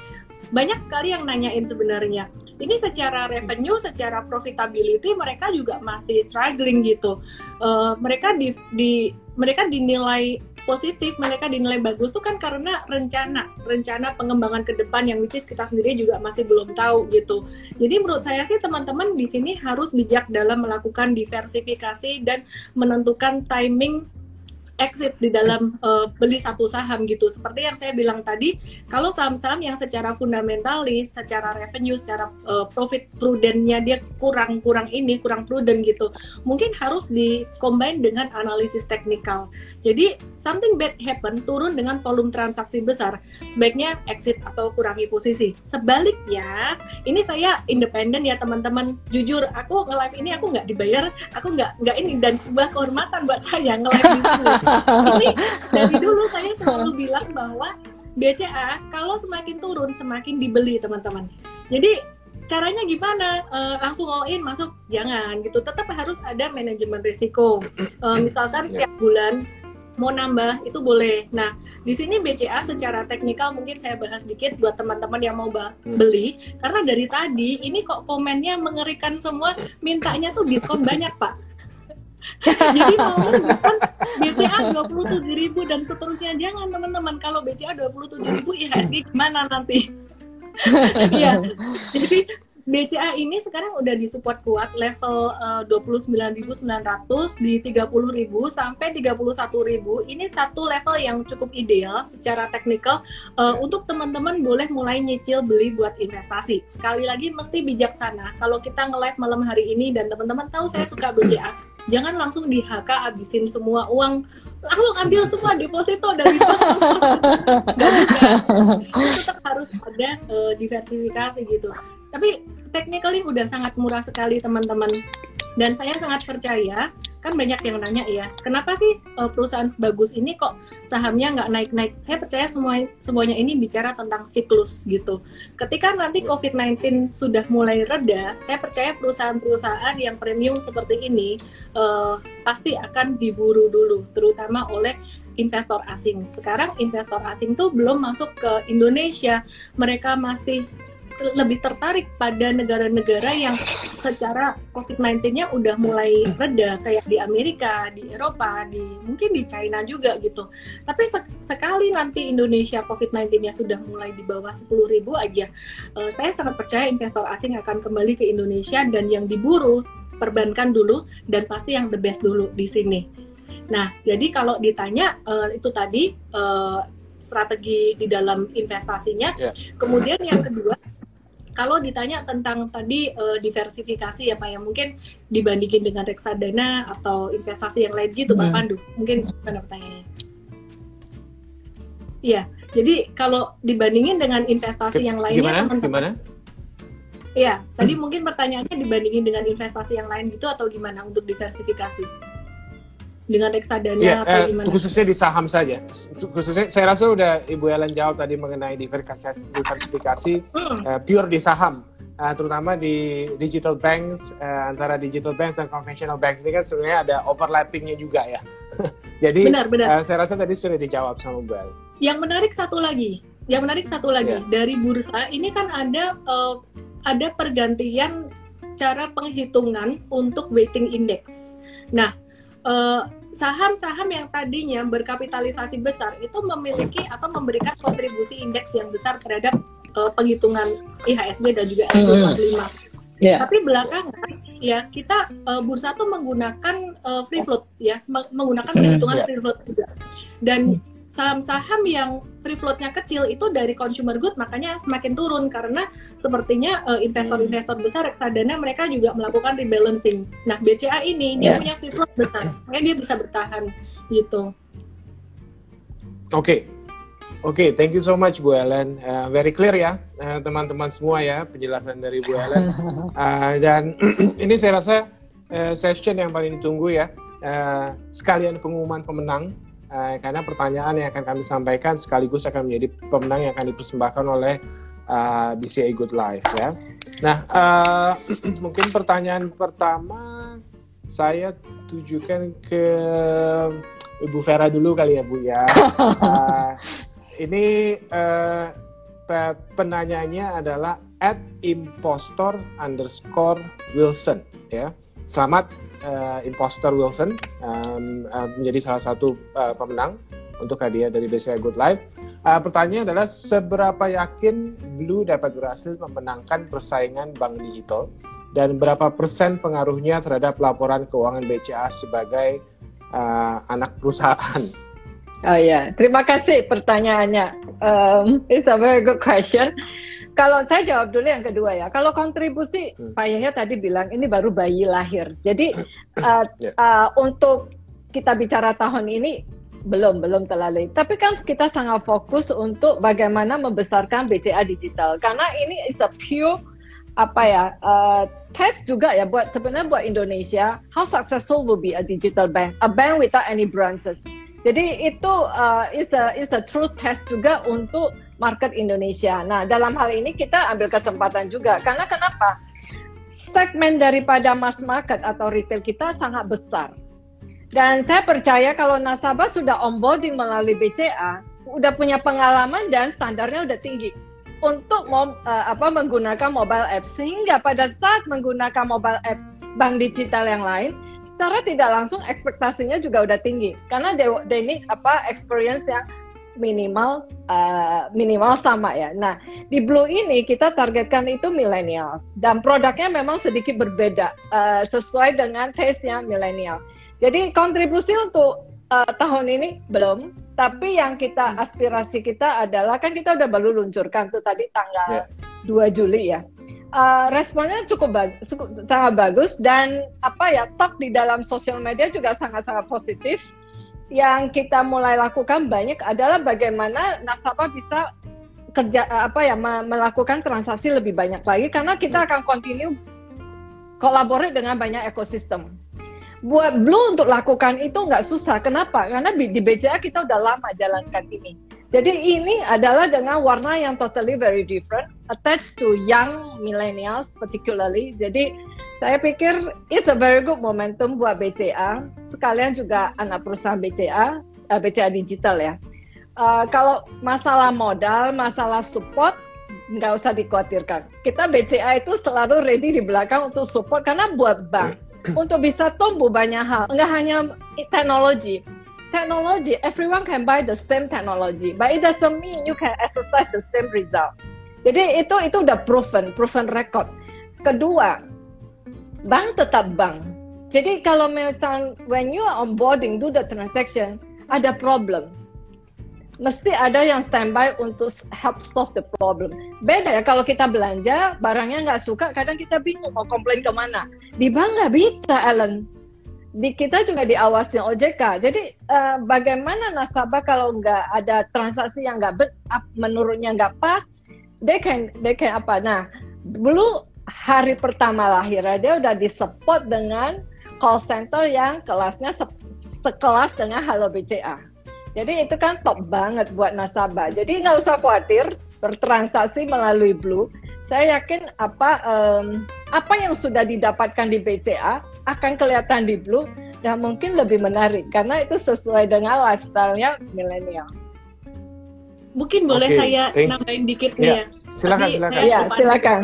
[SPEAKER 4] banyak sekali yang nanyain sebenarnya. Ini secara revenue, secara profitability mereka juga masih struggling gitu. Uh, mereka di, di mereka dinilai positif, mereka dinilai bagus tuh kan karena rencana, rencana pengembangan ke depan yang which is kita sendiri juga masih belum tahu gitu. Jadi menurut saya sih teman-teman di sini harus bijak dalam melakukan diversifikasi dan menentukan timing exit di dalam uh, beli satu saham gitu. Seperti yang saya bilang tadi, kalau saham-saham yang secara fundamentalis, secara revenue, secara uh, profit prudennya dia kurang kurang ini, kurang prudent gitu, mungkin harus dikombin dengan analisis teknikal. Jadi something bad happen turun dengan volume transaksi besar, sebaiknya exit atau kurangi posisi. Sebaliknya, ini saya independen ya teman-teman. Jujur, aku nge-live ini aku nggak dibayar, aku nggak nggak ini dan sebuah kehormatan buat saya nge-live di sini. Ini <laughs> dari dulu saya selalu bilang bahwa BCA kalau semakin turun semakin dibeli teman-teman. Jadi caranya gimana? Uh, langsung all in masuk jangan gitu. Tetap harus ada manajemen risiko. Uh, misalkan ya. setiap bulan mau nambah itu boleh. Nah, di sini BCA secara teknikal mungkin saya bahas sedikit buat teman-teman yang mau hmm. beli karena dari tadi ini kok komennya mengerikan semua, mintanya tuh diskon banyak, Pak. <laughs> Jadi mau pesan BCA 27 ribu dan seterusnya. Jangan teman-teman. Kalau BCA 27 ribu IHSG gimana nanti? <laughs> Iya, jadi BCA ini sekarang udah disupport kuat level uh, 29.900 di 30.000 sampai 31.000. Ini satu level yang cukup ideal secara teknikal uh, untuk teman-teman boleh mulai nyicil beli buat investasi. Sekali lagi mesti bijaksana. Kalau kita nge-live malam hari ini dan teman-teman tahu saya suka BCA, jangan langsung di HK abisin semua uang langsung ambil semua deposito dari bank juga tetap harus ada uh, diversifikasi gitu tapi technically udah sangat murah sekali teman-teman dan saya sangat percaya kan banyak yang nanya ya, kenapa sih uh, perusahaan sebagus ini kok sahamnya nggak naik-naik? Saya percaya semua semuanya ini bicara tentang siklus gitu. Ketika nanti COVID-19 sudah mulai reda, saya percaya perusahaan-perusahaan yang premium seperti ini uh, pasti akan diburu dulu, terutama oleh investor asing. Sekarang investor asing tuh belum masuk ke Indonesia, mereka masih lebih tertarik pada negara-negara yang secara COVID-19-nya udah mulai reda kayak di Amerika, di Eropa, di mungkin di China juga gitu. Tapi se sekali nanti Indonesia COVID-19-nya sudah mulai di bawah 10 ribu aja, uh, saya sangat percaya investor asing akan kembali ke Indonesia dan yang diburu perbankan dulu dan pasti yang the best dulu di sini. Nah, jadi kalau ditanya uh, itu tadi uh, strategi di dalam investasinya, yeah. kemudian yang kedua kalau ditanya tentang tadi uh, diversifikasi ya Pak ya mungkin dibandingin dengan reksadana atau investasi yang lain gitu hmm. Pak Pandu. Mungkin mana pertanyaannya? Iya jadi kalau dibandingin dengan investasi yang lainnya
[SPEAKER 1] gimana? gimana?
[SPEAKER 4] Iya, tadi mungkin pertanyaannya dibandingin dengan investasi yang lain gitu atau gimana untuk diversifikasi? Dengan reksadana ya, atau eh, gimana?
[SPEAKER 1] Khususnya di saham saja. Khususnya saya rasa udah Ibu Ellen jawab tadi mengenai diversifikasi, diversifikasi hmm. uh, pure di saham. Uh, terutama di digital banks uh, antara digital banks dan conventional banks ini kan sebenarnya ada overlappingnya juga ya. <laughs> Jadi benar, benar. Uh, saya rasa tadi sudah dijawab sama Bu Ellen.
[SPEAKER 4] Yang menarik satu lagi, yang menarik satu lagi yeah. dari bursa ini kan ada uh, ada pergantian cara penghitungan untuk weighting index. Nah, uh, saham-saham yang tadinya berkapitalisasi besar itu memiliki atau memberikan kontribusi indeks yang besar terhadap uh, penghitungan IHSG dan juga S25. Mm. Yeah. Tapi belakangan ya kita uh, bursa tuh menggunakan uh, free float ya, menggunakan penghitungan yeah. free float juga. Dan saham-saham yang free floatnya kecil itu dari consumer good makanya semakin turun karena sepertinya uh, investor-investor besar reksadana mereka juga melakukan rebalancing. Nah BCA ini yeah. dia punya free float besar, makanya dia bisa bertahan gitu.
[SPEAKER 1] Oke, okay. oke, okay, thank you so much Bu Ellen, uh, very clear ya uh, teman-teman semua ya penjelasan dari Bu Ellen. Uh, <laughs> dan <clears throat> ini saya rasa uh, session yang paling ditunggu ya, uh, sekalian pengumuman pemenang uh, karena pertanyaan yang akan kami sampaikan sekaligus akan menjadi pemenang yang akan dipersembahkan oleh uh, eh, BCA Good Life ya. Nah, uh, <clears throat> mungkin pertanyaan pertama saya tujukan ke Ibu Vera dulu kali ya Bu ya. Uh, ini uh, penanyanya adalah at impostor underscore Wilson ya. Selamat uh, imposter Wilson um, uh, menjadi salah satu uh, pemenang untuk hadiah dari BCA Good Life. Uh, pertanyaan adalah seberapa yakin Blue dapat berhasil memenangkan persaingan bank digital dan berapa persen pengaruhnya terhadap laporan keuangan BCA sebagai uh, anak perusahaan?
[SPEAKER 3] Oh ya, yeah. terima kasih pertanyaannya. Um, it's a very good question. Kalau saya jawab dulu yang kedua ya. Kalau kontribusi, hmm. Pak Yahya tadi bilang ini baru bayi lahir. Jadi uh, yeah. Uh, untuk kita bicara tahun ini belum belum terlalu. Tapi kan kita sangat fokus untuk bagaimana membesarkan BCA digital karena ini is a pure apa ya uh, test juga ya buat sebenarnya buat Indonesia how successful will be a digital bank a bank without any branches. Jadi itu uh, is a is a true test juga untuk market Indonesia. Nah, dalam hal ini kita ambil kesempatan juga. Karena kenapa? Segmen daripada mass market atau retail kita sangat besar. Dan saya percaya kalau nasabah sudah onboarding melalui BCA, udah punya pengalaman dan standarnya udah tinggi untuk mau uh, apa menggunakan mobile apps sehingga pada saat menggunakan mobile apps bank digital yang lain secara tidak langsung ekspektasinya juga udah tinggi karena they, they need apa experience yang minimal uh, minimal sama ya. Nah di Blue ini kita targetkan itu milenial dan produknya memang sedikit berbeda uh, sesuai dengan taste-nya milenial. Jadi kontribusi untuk uh, tahun ini belum, tapi yang kita aspirasi kita adalah kan kita udah baru luncurkan tuh tadi tanggal yeah. 2 Juli ya. Uh, responnya cukup bagus, sangat bagus dan apa ya talk di dalam sosial media juga sangat-sangat positif yang kita mulai lakukan banyak adalah bagaimana nasabah bisa kerja apa ya melakukan transaksi lebih banyak lagi karena kita akan continue kolaborasi dengan banyak ekosistem. buat Blue untuk lakukan itu nggak susah. Kenapa? Karena di, di BCA kita udah lama jalankan ini. Jadi ini adalah dengan warna yang totally very different, attached to young millennials particularly. Jadi saya pikir it's a very good momentum buat BCA. Sekalian juga anak perusahaan BCA, uh, eh, BCA digital ya. Uh, kalau masalah modal, masalah support, nggak usah dikhawatirkan. Kita BCA itu selalu ready di belakang untuk support karena buat bank <coughs> untuk bisa tumbuh banyak hal. Nggak hanya teknologi. Teknologi, everyone can buy the same technology, but it doesn't mean you can exercise the same result. Jadi itu itu udah proven, proven record. Kedua, bank tetap bank. Jadi kalau misalnya when you are onboarding do the transaction, ada problem mesti ada yang standby untuk help solve the problem. Beda ya kalau kita belanja barangnya nggak suka, kadang kita bingung mau komplain ke mana. Di bank nggak bisa, Ellen. Di kita juga diawasi OJK. Jadi uh, bagaimana nasabah kalau nggak ada transaksi yang nggak menurutnya nggak pas, they can they can apa? Nah, dulu hari pertama lahir dia udah disupport dengan call center yang kelasnya se sekelas dengan Halo BCA jadi itu kan top banget buat nasabah. Jadi nggak usah khawatir bertransaksi melalui Blue. Saya yakin apa um, apa yang sudah didapatkan di BCA akan kelihatan di Blue dan mungkin lebih menarik karena itu sesuai dengan lifestyle-nya milenial.
[SPEAKER 4] Mungkin boleh okay. saya nambahin dikit nih ya.
[SPEAKER 1] Silakan, silakan.
[SPEAKER 3] Ya, silakan.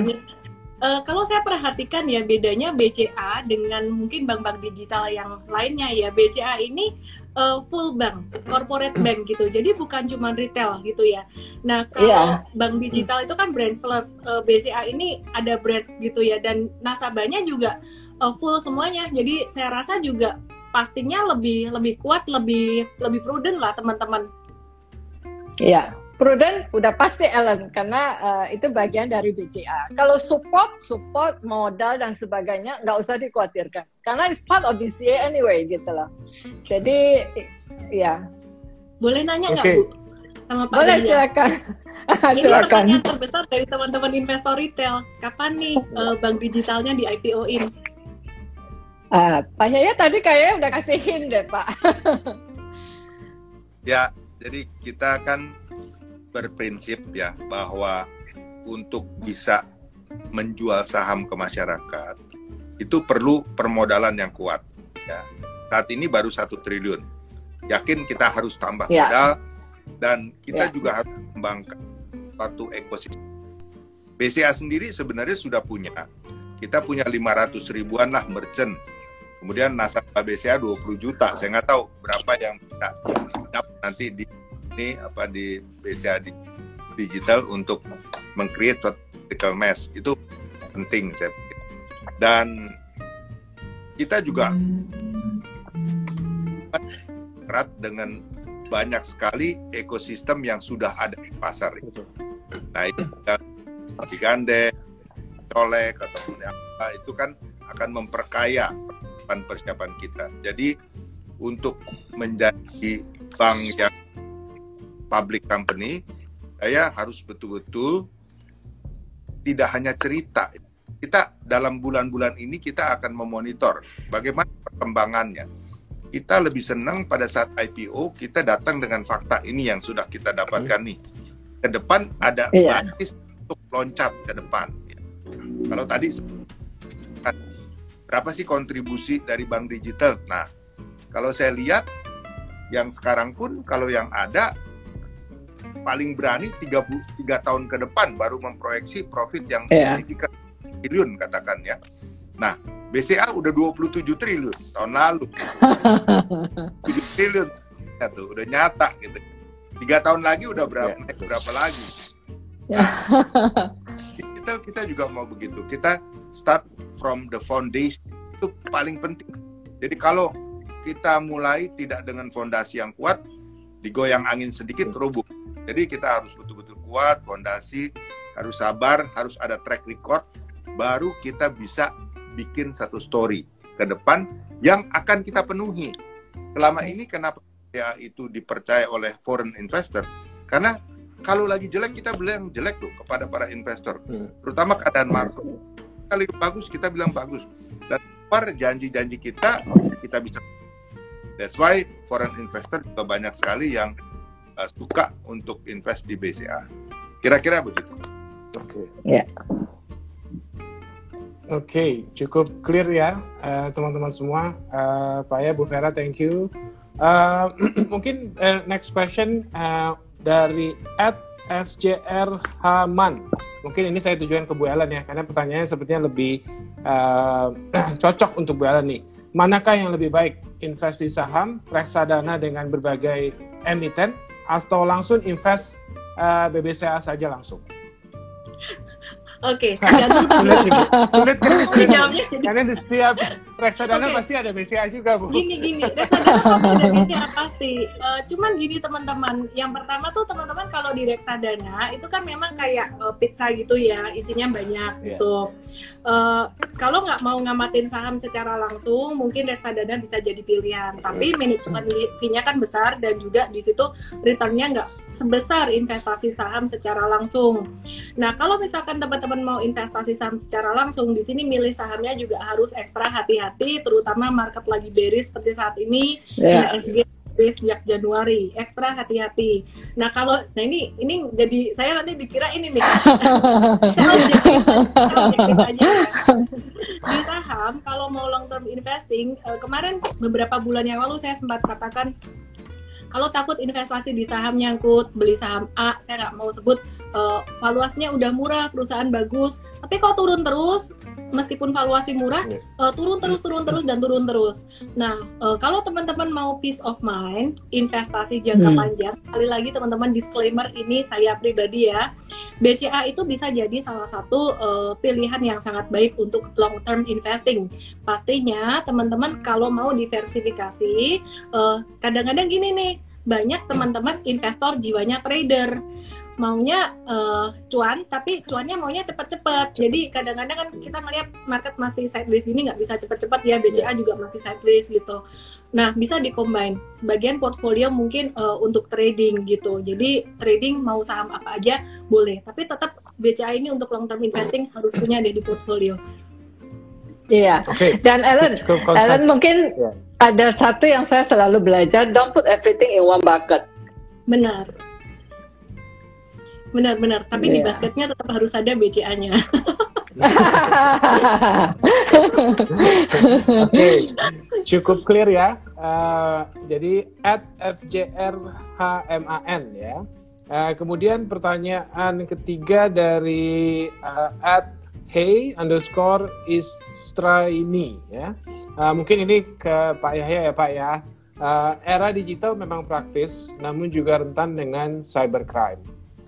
[SPEAKER 4] Uh, kalau saya perhatikan ya bedanya BCA dengan mungkin bank-bank digital yang lainnya ya BCA ini uh, full bank, corporate bank <clears throat> gitu. Jadi bukan cuma retail gitu ya. Nah kalau yeah. bank digital itu kan branchless, uh, eh, BCA ini ada branch gitu ya dan nasabahnya juga uh, full semuanya. Jadi saya rasa juga pastinya lebih lebih kuat, lebih lebih prudent lah teman-teman.
[SPEAKER 3] Iya, prudent udah pasti Ellen karena uh, itu bagian dari BCA. Kalau support, support modal dan sebagainya nggak usah dikhawatirkan karena it's part of BCA anyway gitu loh. Jadi ya.
[SPEAKER 4] Boleh nanya nggak okay. Bu?
[SPEAKER 3] Sama Pak Boleh silakan.
[SPEAKER 4] Ini <laughs> pertanyaan terbesar dari teman-teman investor retail. Kapan nih uh, bank digitalnya di IPO-in?
[SPEAKER 3] Uh, Pak Yaya tadi kayaknya udah kasih hint deh Pak. <laughs>
[SPEAKER 2] ya, jadi kita kan berprinsip ya bahwa untuk bisa menjual saham ke masyarakat itu perlu permodalan yang kuat ya. Saat ini baru satu triliun. Yakin kita harus tambah ya. modal dan kita ya. juga harus mengembangkan satu ekosistem. BCA sendiri sebenarnya sudah punya. Kita punya 500 ribuan lah merchant. Kemudian nasabah BCA 20 juta. Saya nggak tahu berapa yang bisa dapat nanti di ini apa di BCA di digital untuk mengcreate critical mass itu penting saya pikir. Dan kita juga erat dengan banyak sekali ekosistem yang sudah ada di pasar. Nah itu kan digandeng, colek atau apa itu kan akan memperkaya persiapan kita. Jadi untuk menjadi bank yang public company, saya harus betul-betul tidak hanya cerita. Kita dalam bulan-bulan ini kita akan memonitor bagaimana perkembangannya. Kita lebih senang pada saat IPO kita datang dengan fakta ini yang sudah kita dapatkan nih. Ke depan ada iya. basis untuk loncat ke depan. Kalau tadi berapa sih kontribusi dari bank digital? Nah, kalau saya lihat yang sekarang pun kalau yang ada paling berani 33 tahun ke depan baru memproyeksi profit yang yeah. signifikan triliun katakan ya. Nah, BCA udah 27 triliun tahun lalu. <laughs> 7 triliun ya tuh udah nyata gitu. Tiga tahun lagi udah berapa yeah. naik berapa lagi. Ya. Nah, digital kita juga mau begitu. Kita start from the foundation itu paling penting. Jadi kalau kita mulai tidak dengan fondasi yang kuat, digoyang angin sedikit rubuh. Jadi kita harus betul-betul kuat, fondasi, harus sabar, harus ada track record, baru kita bisa bikin satu story ke depan yang akan kita penuhi. Selama ini kenapa ya itu dipercaya oleh foreign investor? Karena kalau lagi jelek kita bilang jelek tuh kepada para investor, hmm. terutama keadaan market. Kali bagus kita bilang bagus. Dan luar janji-janji kita kita bisa that's why foreign investor juga banyak sekali yang uh, suka untuk invest di BCA kira-kira begitu
[SPEAKER 1] oke okay.
[SPEAKER 3] ya
[SPEAKER 1] Oke, okay, cukup clear ya uh, teman-teman uh, semua. Uh, Pak ya, Bu Vera, thank you. Uh, <clears throat> mungkin uh, next question uh, dari at FJR Haman. Mungkin ini saya tujuan ke Bu Ellen ya, karena pertanyaannya sepertinya lebih uh, <clears throat> cocok untuk Bu Ellen nih. Manakah yang lebih baik, invest di saham, reksadana dengan berbagai emiten, atau langsung invest uh, BBCA saja langsung?
[SPEAKER 4] Oke, <laughs>
[SPEAKER 1] sulit, sulit
[SPEAKER 4] kan jawabnya.
[SPEAKER 1] Karena di setiap <laughs> reksadana okay. pasti ada BCA juga, Bu.
[SPEAKER 4] Gini gini, reksadana pasti ada <laughs> BCA pasti. Uh, cuman gini teman-teman, yang pertama tuh teman-teman kalau di reksadana itu kan memang kayak uh, pizza gitu ya, isinya banyak yeah. gitu. Uh, kalau nggak mau ngamatin saham secara langsung, mungkin reksadana bisa jadi pilihan. Tapi manajemen fee-nya kan besar dan juga di situ returnnya nggak sebesar investasi saham secara langsung. Nah, kalau misalkan teman-teman mau investasi saham secara langsung, di sini milih sahamnya juga harus ekstra hati-hati, terutama market lagi bearish seperti saat ini, yeah. ISG sejak Januari, ekstra hati-hati. Nah kalau, nah ini ini jadi saya nanti dikira ini nih, <laughs> di saham kalau mau long term investing, uh, kemarin beberapa bulan yang lalu saya sempat katakan kalau takut investasi di saham nyangkut, beli saham A, saya nggak mau sebut uh, valuasinya udah murah, perusahaan bagus, tapi kalau turun terus, meskipun valuasi murah, uh, turun terus, turun terus dan turun terus. Nah, uh, kalau teman-teman mau peace of mind, investasi jangka hmm. panjang, kali lagi teman-teman disclaimer ini saya pribadi ya, BCA itu bisa jadi salah satu uh, pilihan yang sangat baik untuk long term investing. Pastinya teman-teman kalau mau diversifikasi, kadang-kadang uh, gini nih banyak teman-teman investor jiwanya trader maunya uh, cuan tapi cuannya maunya cepat-cepat jadi kadang-kadang kan kita melihat market masih sideways gini nggak bisa cepat-cepat ya BCA juga masih sideways gitu. Nah bisa dikombin sebagian portfolio mungkin uh, untuk trading gitu. Jadi trading mau saham apa aja boleh. Tapi tetap BCA ini untuk long term investing harus punya ada di portfolio.
[SPEAKER 3] Iya. Okay. Dan Ellen, Ellen mungkin yeah ada satu yang saya selalu belajar, don't put everything in one bucket.
[SPEAKER 4] Benar. Benar, benar. Tapi yeah. di iya. basketnya tetap harus ada BCA-nya. <laughs>
[SPEAKER 1] Oke, okay. cukup clear ya. Uh, jadi at FJRHMAN ya. Uh, kemudian pertanyaan ketiga dari uh, at hey underscore istraini ya. Uh, mungkin ini ke Pak Yahya ya Pak ya. Uh, era digital memang praktis, namun juga rentan dengan cybercrime.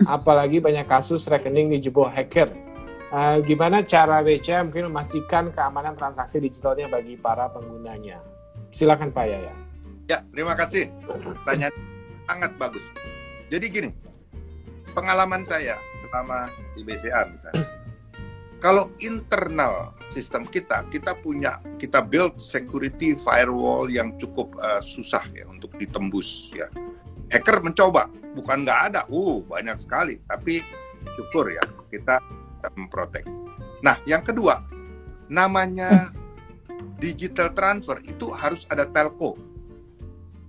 [SPEAKER 1] Apalagi banyak kasus rekening dijebol hacker. Uh, gimana cara BCA mungkin memastikan keamanan transaksi digitalnya bagi para penggunanya? Silakan Pak Yahya.
[SPEAKER 2] Ya, terima kasih. Tanya sangat bagus. Jadi gini, pengalaman saya selama di BCA misalnya, kalau internal sistem kita, kita punya, kita build security firewall yang cukup uh, susah ya untuk ditembus ya. Hacker mencoba, bukan nggak ada, uh banyak sekali, tapi syukur ya kita, memprotek. Nah, yang kedua, namanya digital transfer itu harus ada telco.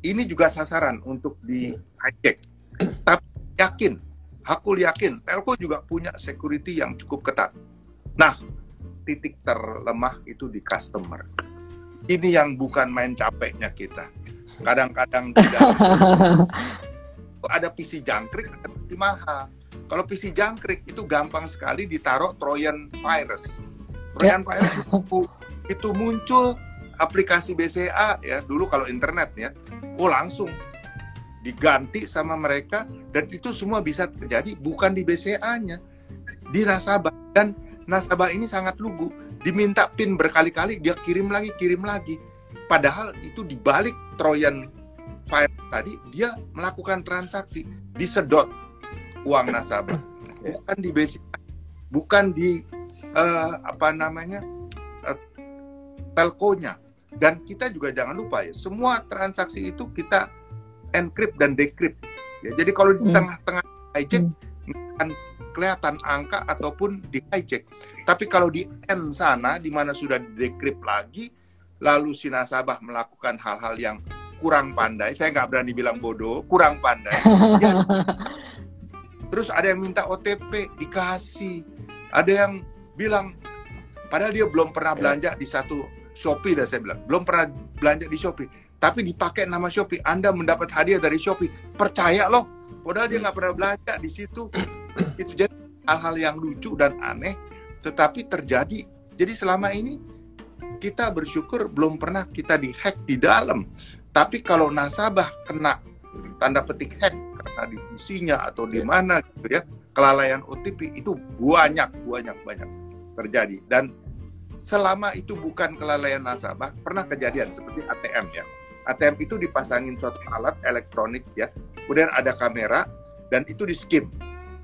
[SPEAKER 2] Ini juga sasaran untuk di hijack. Tapi yakin, aku yakin, telco juga punya security yang cukup ketat Nah, titik terlemah itu di customer. Ini yang bukan main capeknya kita. Kadang-kadang <laughs> tidak ada PC jangkrik, ada PC mahal. Kalau PC jangkrik itu gampang sekali ditaruh Trojan virus. Trojan ya. virus itu, itu muncul aplikasi BCA ya dulu kalau internet ya, oh langsung diganti sama mereka dan itu semua bisa terjadi bukan di BCA-nya di nasabah dan nasabah ini sangat lugu. Diminta PIN berkali-kali, dia kirim lagi, kirim lagi. Padahal itu dibalik Trojan file tadi, dia melakukan transaksi, disedot uang nasabah. Bukan di basic, bukan di uh, apa namanya uh, telkonya. Dan kita juga jangan lupa ya, semua transaksi itu kita encrypt dan decrypt. Ya, jadi kalau di hmm. tengah-tengah hijack, hmm kelihatan angka ataupun di hijack. Tapi kalau di N sana di mana sudah decrypt lagi lalu si nasabah melakukan hal-hal yang kurang pandai, saya nggak berani bilang bodoh, kurang pandai. <laughs> ya. Terus ada yang minta OTP dikasih, ada yang bilang padahal dia belum pernah belanja di satu Shopee, dah saya bilang belum pernah belanja di Shopee, tapi dipakai nama Shopee, Anda mendapat hadiah dari Shopee, percaya loh, padahal dia nggak pernah belanja di situ. Itu jadi hal-hal yang lucu dan aneh, tetapi terjadi. Jadi selama ini kita bersyukur belum pernah kita dihack di dalam. Tapi kalau nasabah kena tanda petik hack karena di PC-nya atau di mana gitu ya, kelalaian OTP itu banyak banyak banyak terjadi dan selama itu bukan kelalaian nasabah pernah kejadian seperti ATM ya. ATM itu dipasangin suatu alat elektronik ya, kemudian ada kamera dan itu di skim.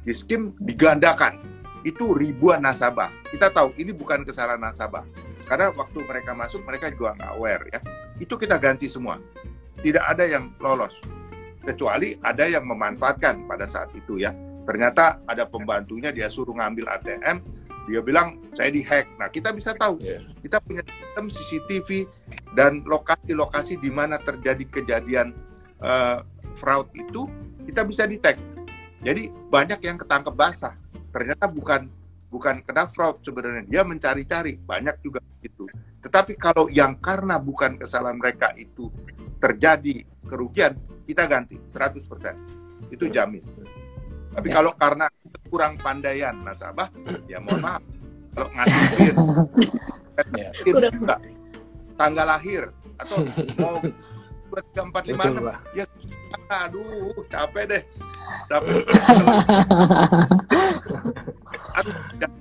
[SPEAKER 2] Di skim digandakan. Itu ribuan nasabah. Kita tahu ini bukan kesalahan nasabah. Karena waktu mereka masuk mereka juga nggak aware ya. Itu kita ganti semua. Tidak ada yang lolos. Kecuali ada yang memanfaatkan pada saat itu ya. Ternyata ada pembantunya dia suruh ngambil ATM, dia bilang saya dihack. Nah kita bisa tahu.
[SPEAKER 1] Iya.
[SPEAKER 2] Kita punya sistem CCTV dan lokasi-lokasi di mana terjadi kejadian eh, fraud itu kita bisa detect. Jadi banyak yang ketangkep basah. Ternyata bukan bukan kena fraud sebenarnya dia mencari-cari banyak juga itu. Tetapi kalau yang karena bukan kesalahan mereka itu terjadi kerugian kita ganti 100%. Itu jamin. Tapi
[SPEAKER 3] Ya.
[SPEAKER 2] kalau karena kurang pandaian nasabah ya mohon maaf kalau ngasih duit <laughs>
[SPEAKER 1] Ya.
[SPEAKER 2] tanggal lahir atau mau 2345
[SPEAKER 1] Betul, Pak.
[SPEAKER 2] ya aduh capek deh capek <laughs> Aduh, jangan,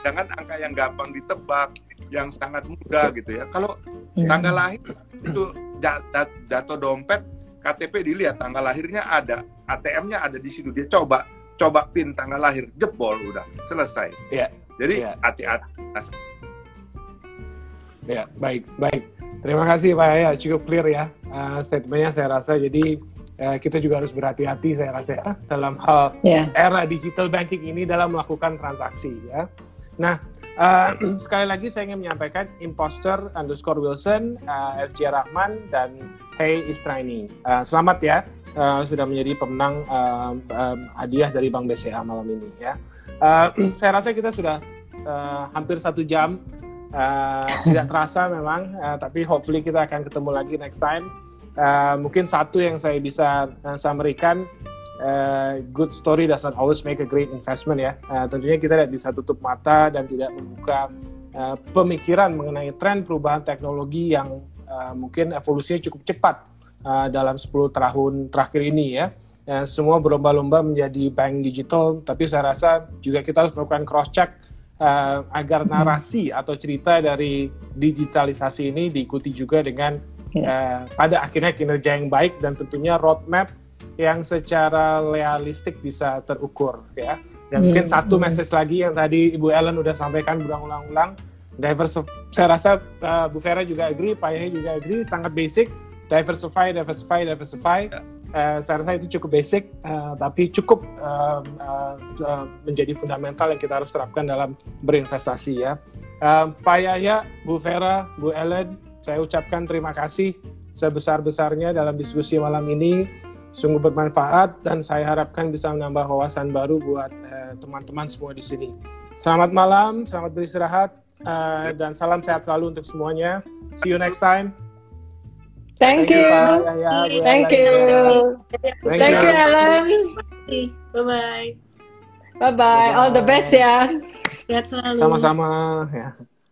[SPEAKER 2] jangan angka yang gampang ditebak yang sangat mudah gitu ya kalau tanggal lahir itu ja- ja- jatuh dompet KTP dilihat tanggal lahirnya ada ATM-nya ada di situ dia coba coba pin tanggal lahir jebol udah selesai
[SPEAKER 1] Iya.
[SPEAKER 2] jadi
[SPEAKER 1] Iya.
[SPEAKER 2] hati-hati
[SPEAKER 1] Ya, baik, baik. Terima kasih Pak ya, cukup clear ya uh, statementnya saya rasa. Jadi uh, kita juga harus berhati-hati saya rasa ya, dalam hal
[SPEAKER 3] Ya.
[SPEAKER 1] era digital banking ini dalam melakukan transaksi ya. Nah, uh, <clears throat> sekali lagi saya ingin menyampaikan imposter underscore Wilson, uh, FJ Rahman dan Hey Istraini. Uh, selamat ya uh, sudah menjadi pemenang uh, um, hadiah dari Bank BCA malam ini ya. Uh, <clears throat> saya rasa kita sudah uh, hampir satu jam Uh, tidak terasa memang, uh, tapi hopefully kita akan ketemu lagi next time. Uh, mungkin satu yang saya bisa uh, summary-kan, uh, good story doesn't always make a great investment ya. Uh, tentunya kita tidak bisa tutup mata dan tidak membuka uh, pemikiran mengenai tren perubahan teknologi yang uh, mungkin evolusinya cukup cepat uh, dalam 10 tahun terakhir ini ya. Uh, semua berlomba-lomba menjadi bank digital, tapi saya rasa juga kita harus melakukan cross check uh, agar narasi atau cerita dari digitalisasi ini diikuti juga dengan uh, pada akhirnya kinerja yang baik dan tentunya roadmap yang secara realistik bisa terukur ya. Dan mungkin
[SPEAKER 3] Hmm,
[SPEAKER 1] satu
[SPEAKER 3] hmm.
[SPEAKER 1] message lagi yang tadi Ibu Ellen udah sampaikan berulang-ulang, diversi saya rasa uh, Bu Vera juga agree, Pak Yahya juga agree, sangat basic, diversify, diversify, diversify. Uh, saya rasa itu cukup basic, uh, tapi cukup uh, uh, uh, menjadi fundamental yang kita harus terapkan dalam berinvestasi ya. Uh, Pak Yahya, Bu Vera, Bu Ellen, saya ucapkan terima kasih sebesar-besarnya dalam diskusi malam ini. Sungguh bermanfaat dan saya harapkan bisa menambah wawasan baru buat eh, teman-teman semua di sini. Selamat malam, selamat beristirahat, eh, dan salam sehat selalu untuk semuanya. See you next time.
[SPEAKER 3] Thank you.
[SPEAKER 1] Yahya, Bu
[SPEAKER 3] Thank you.
[SPEAKER 1] Thank
[SPEAKER 3] Thank you, Alan.
[SPEAKER 4] Bye bye.
[SPEAKER 3] Bye bye. All the best ya.
[SPEAKER 4] Sehat selalu.
[SPEAKER 1] Sama-sama. Ya.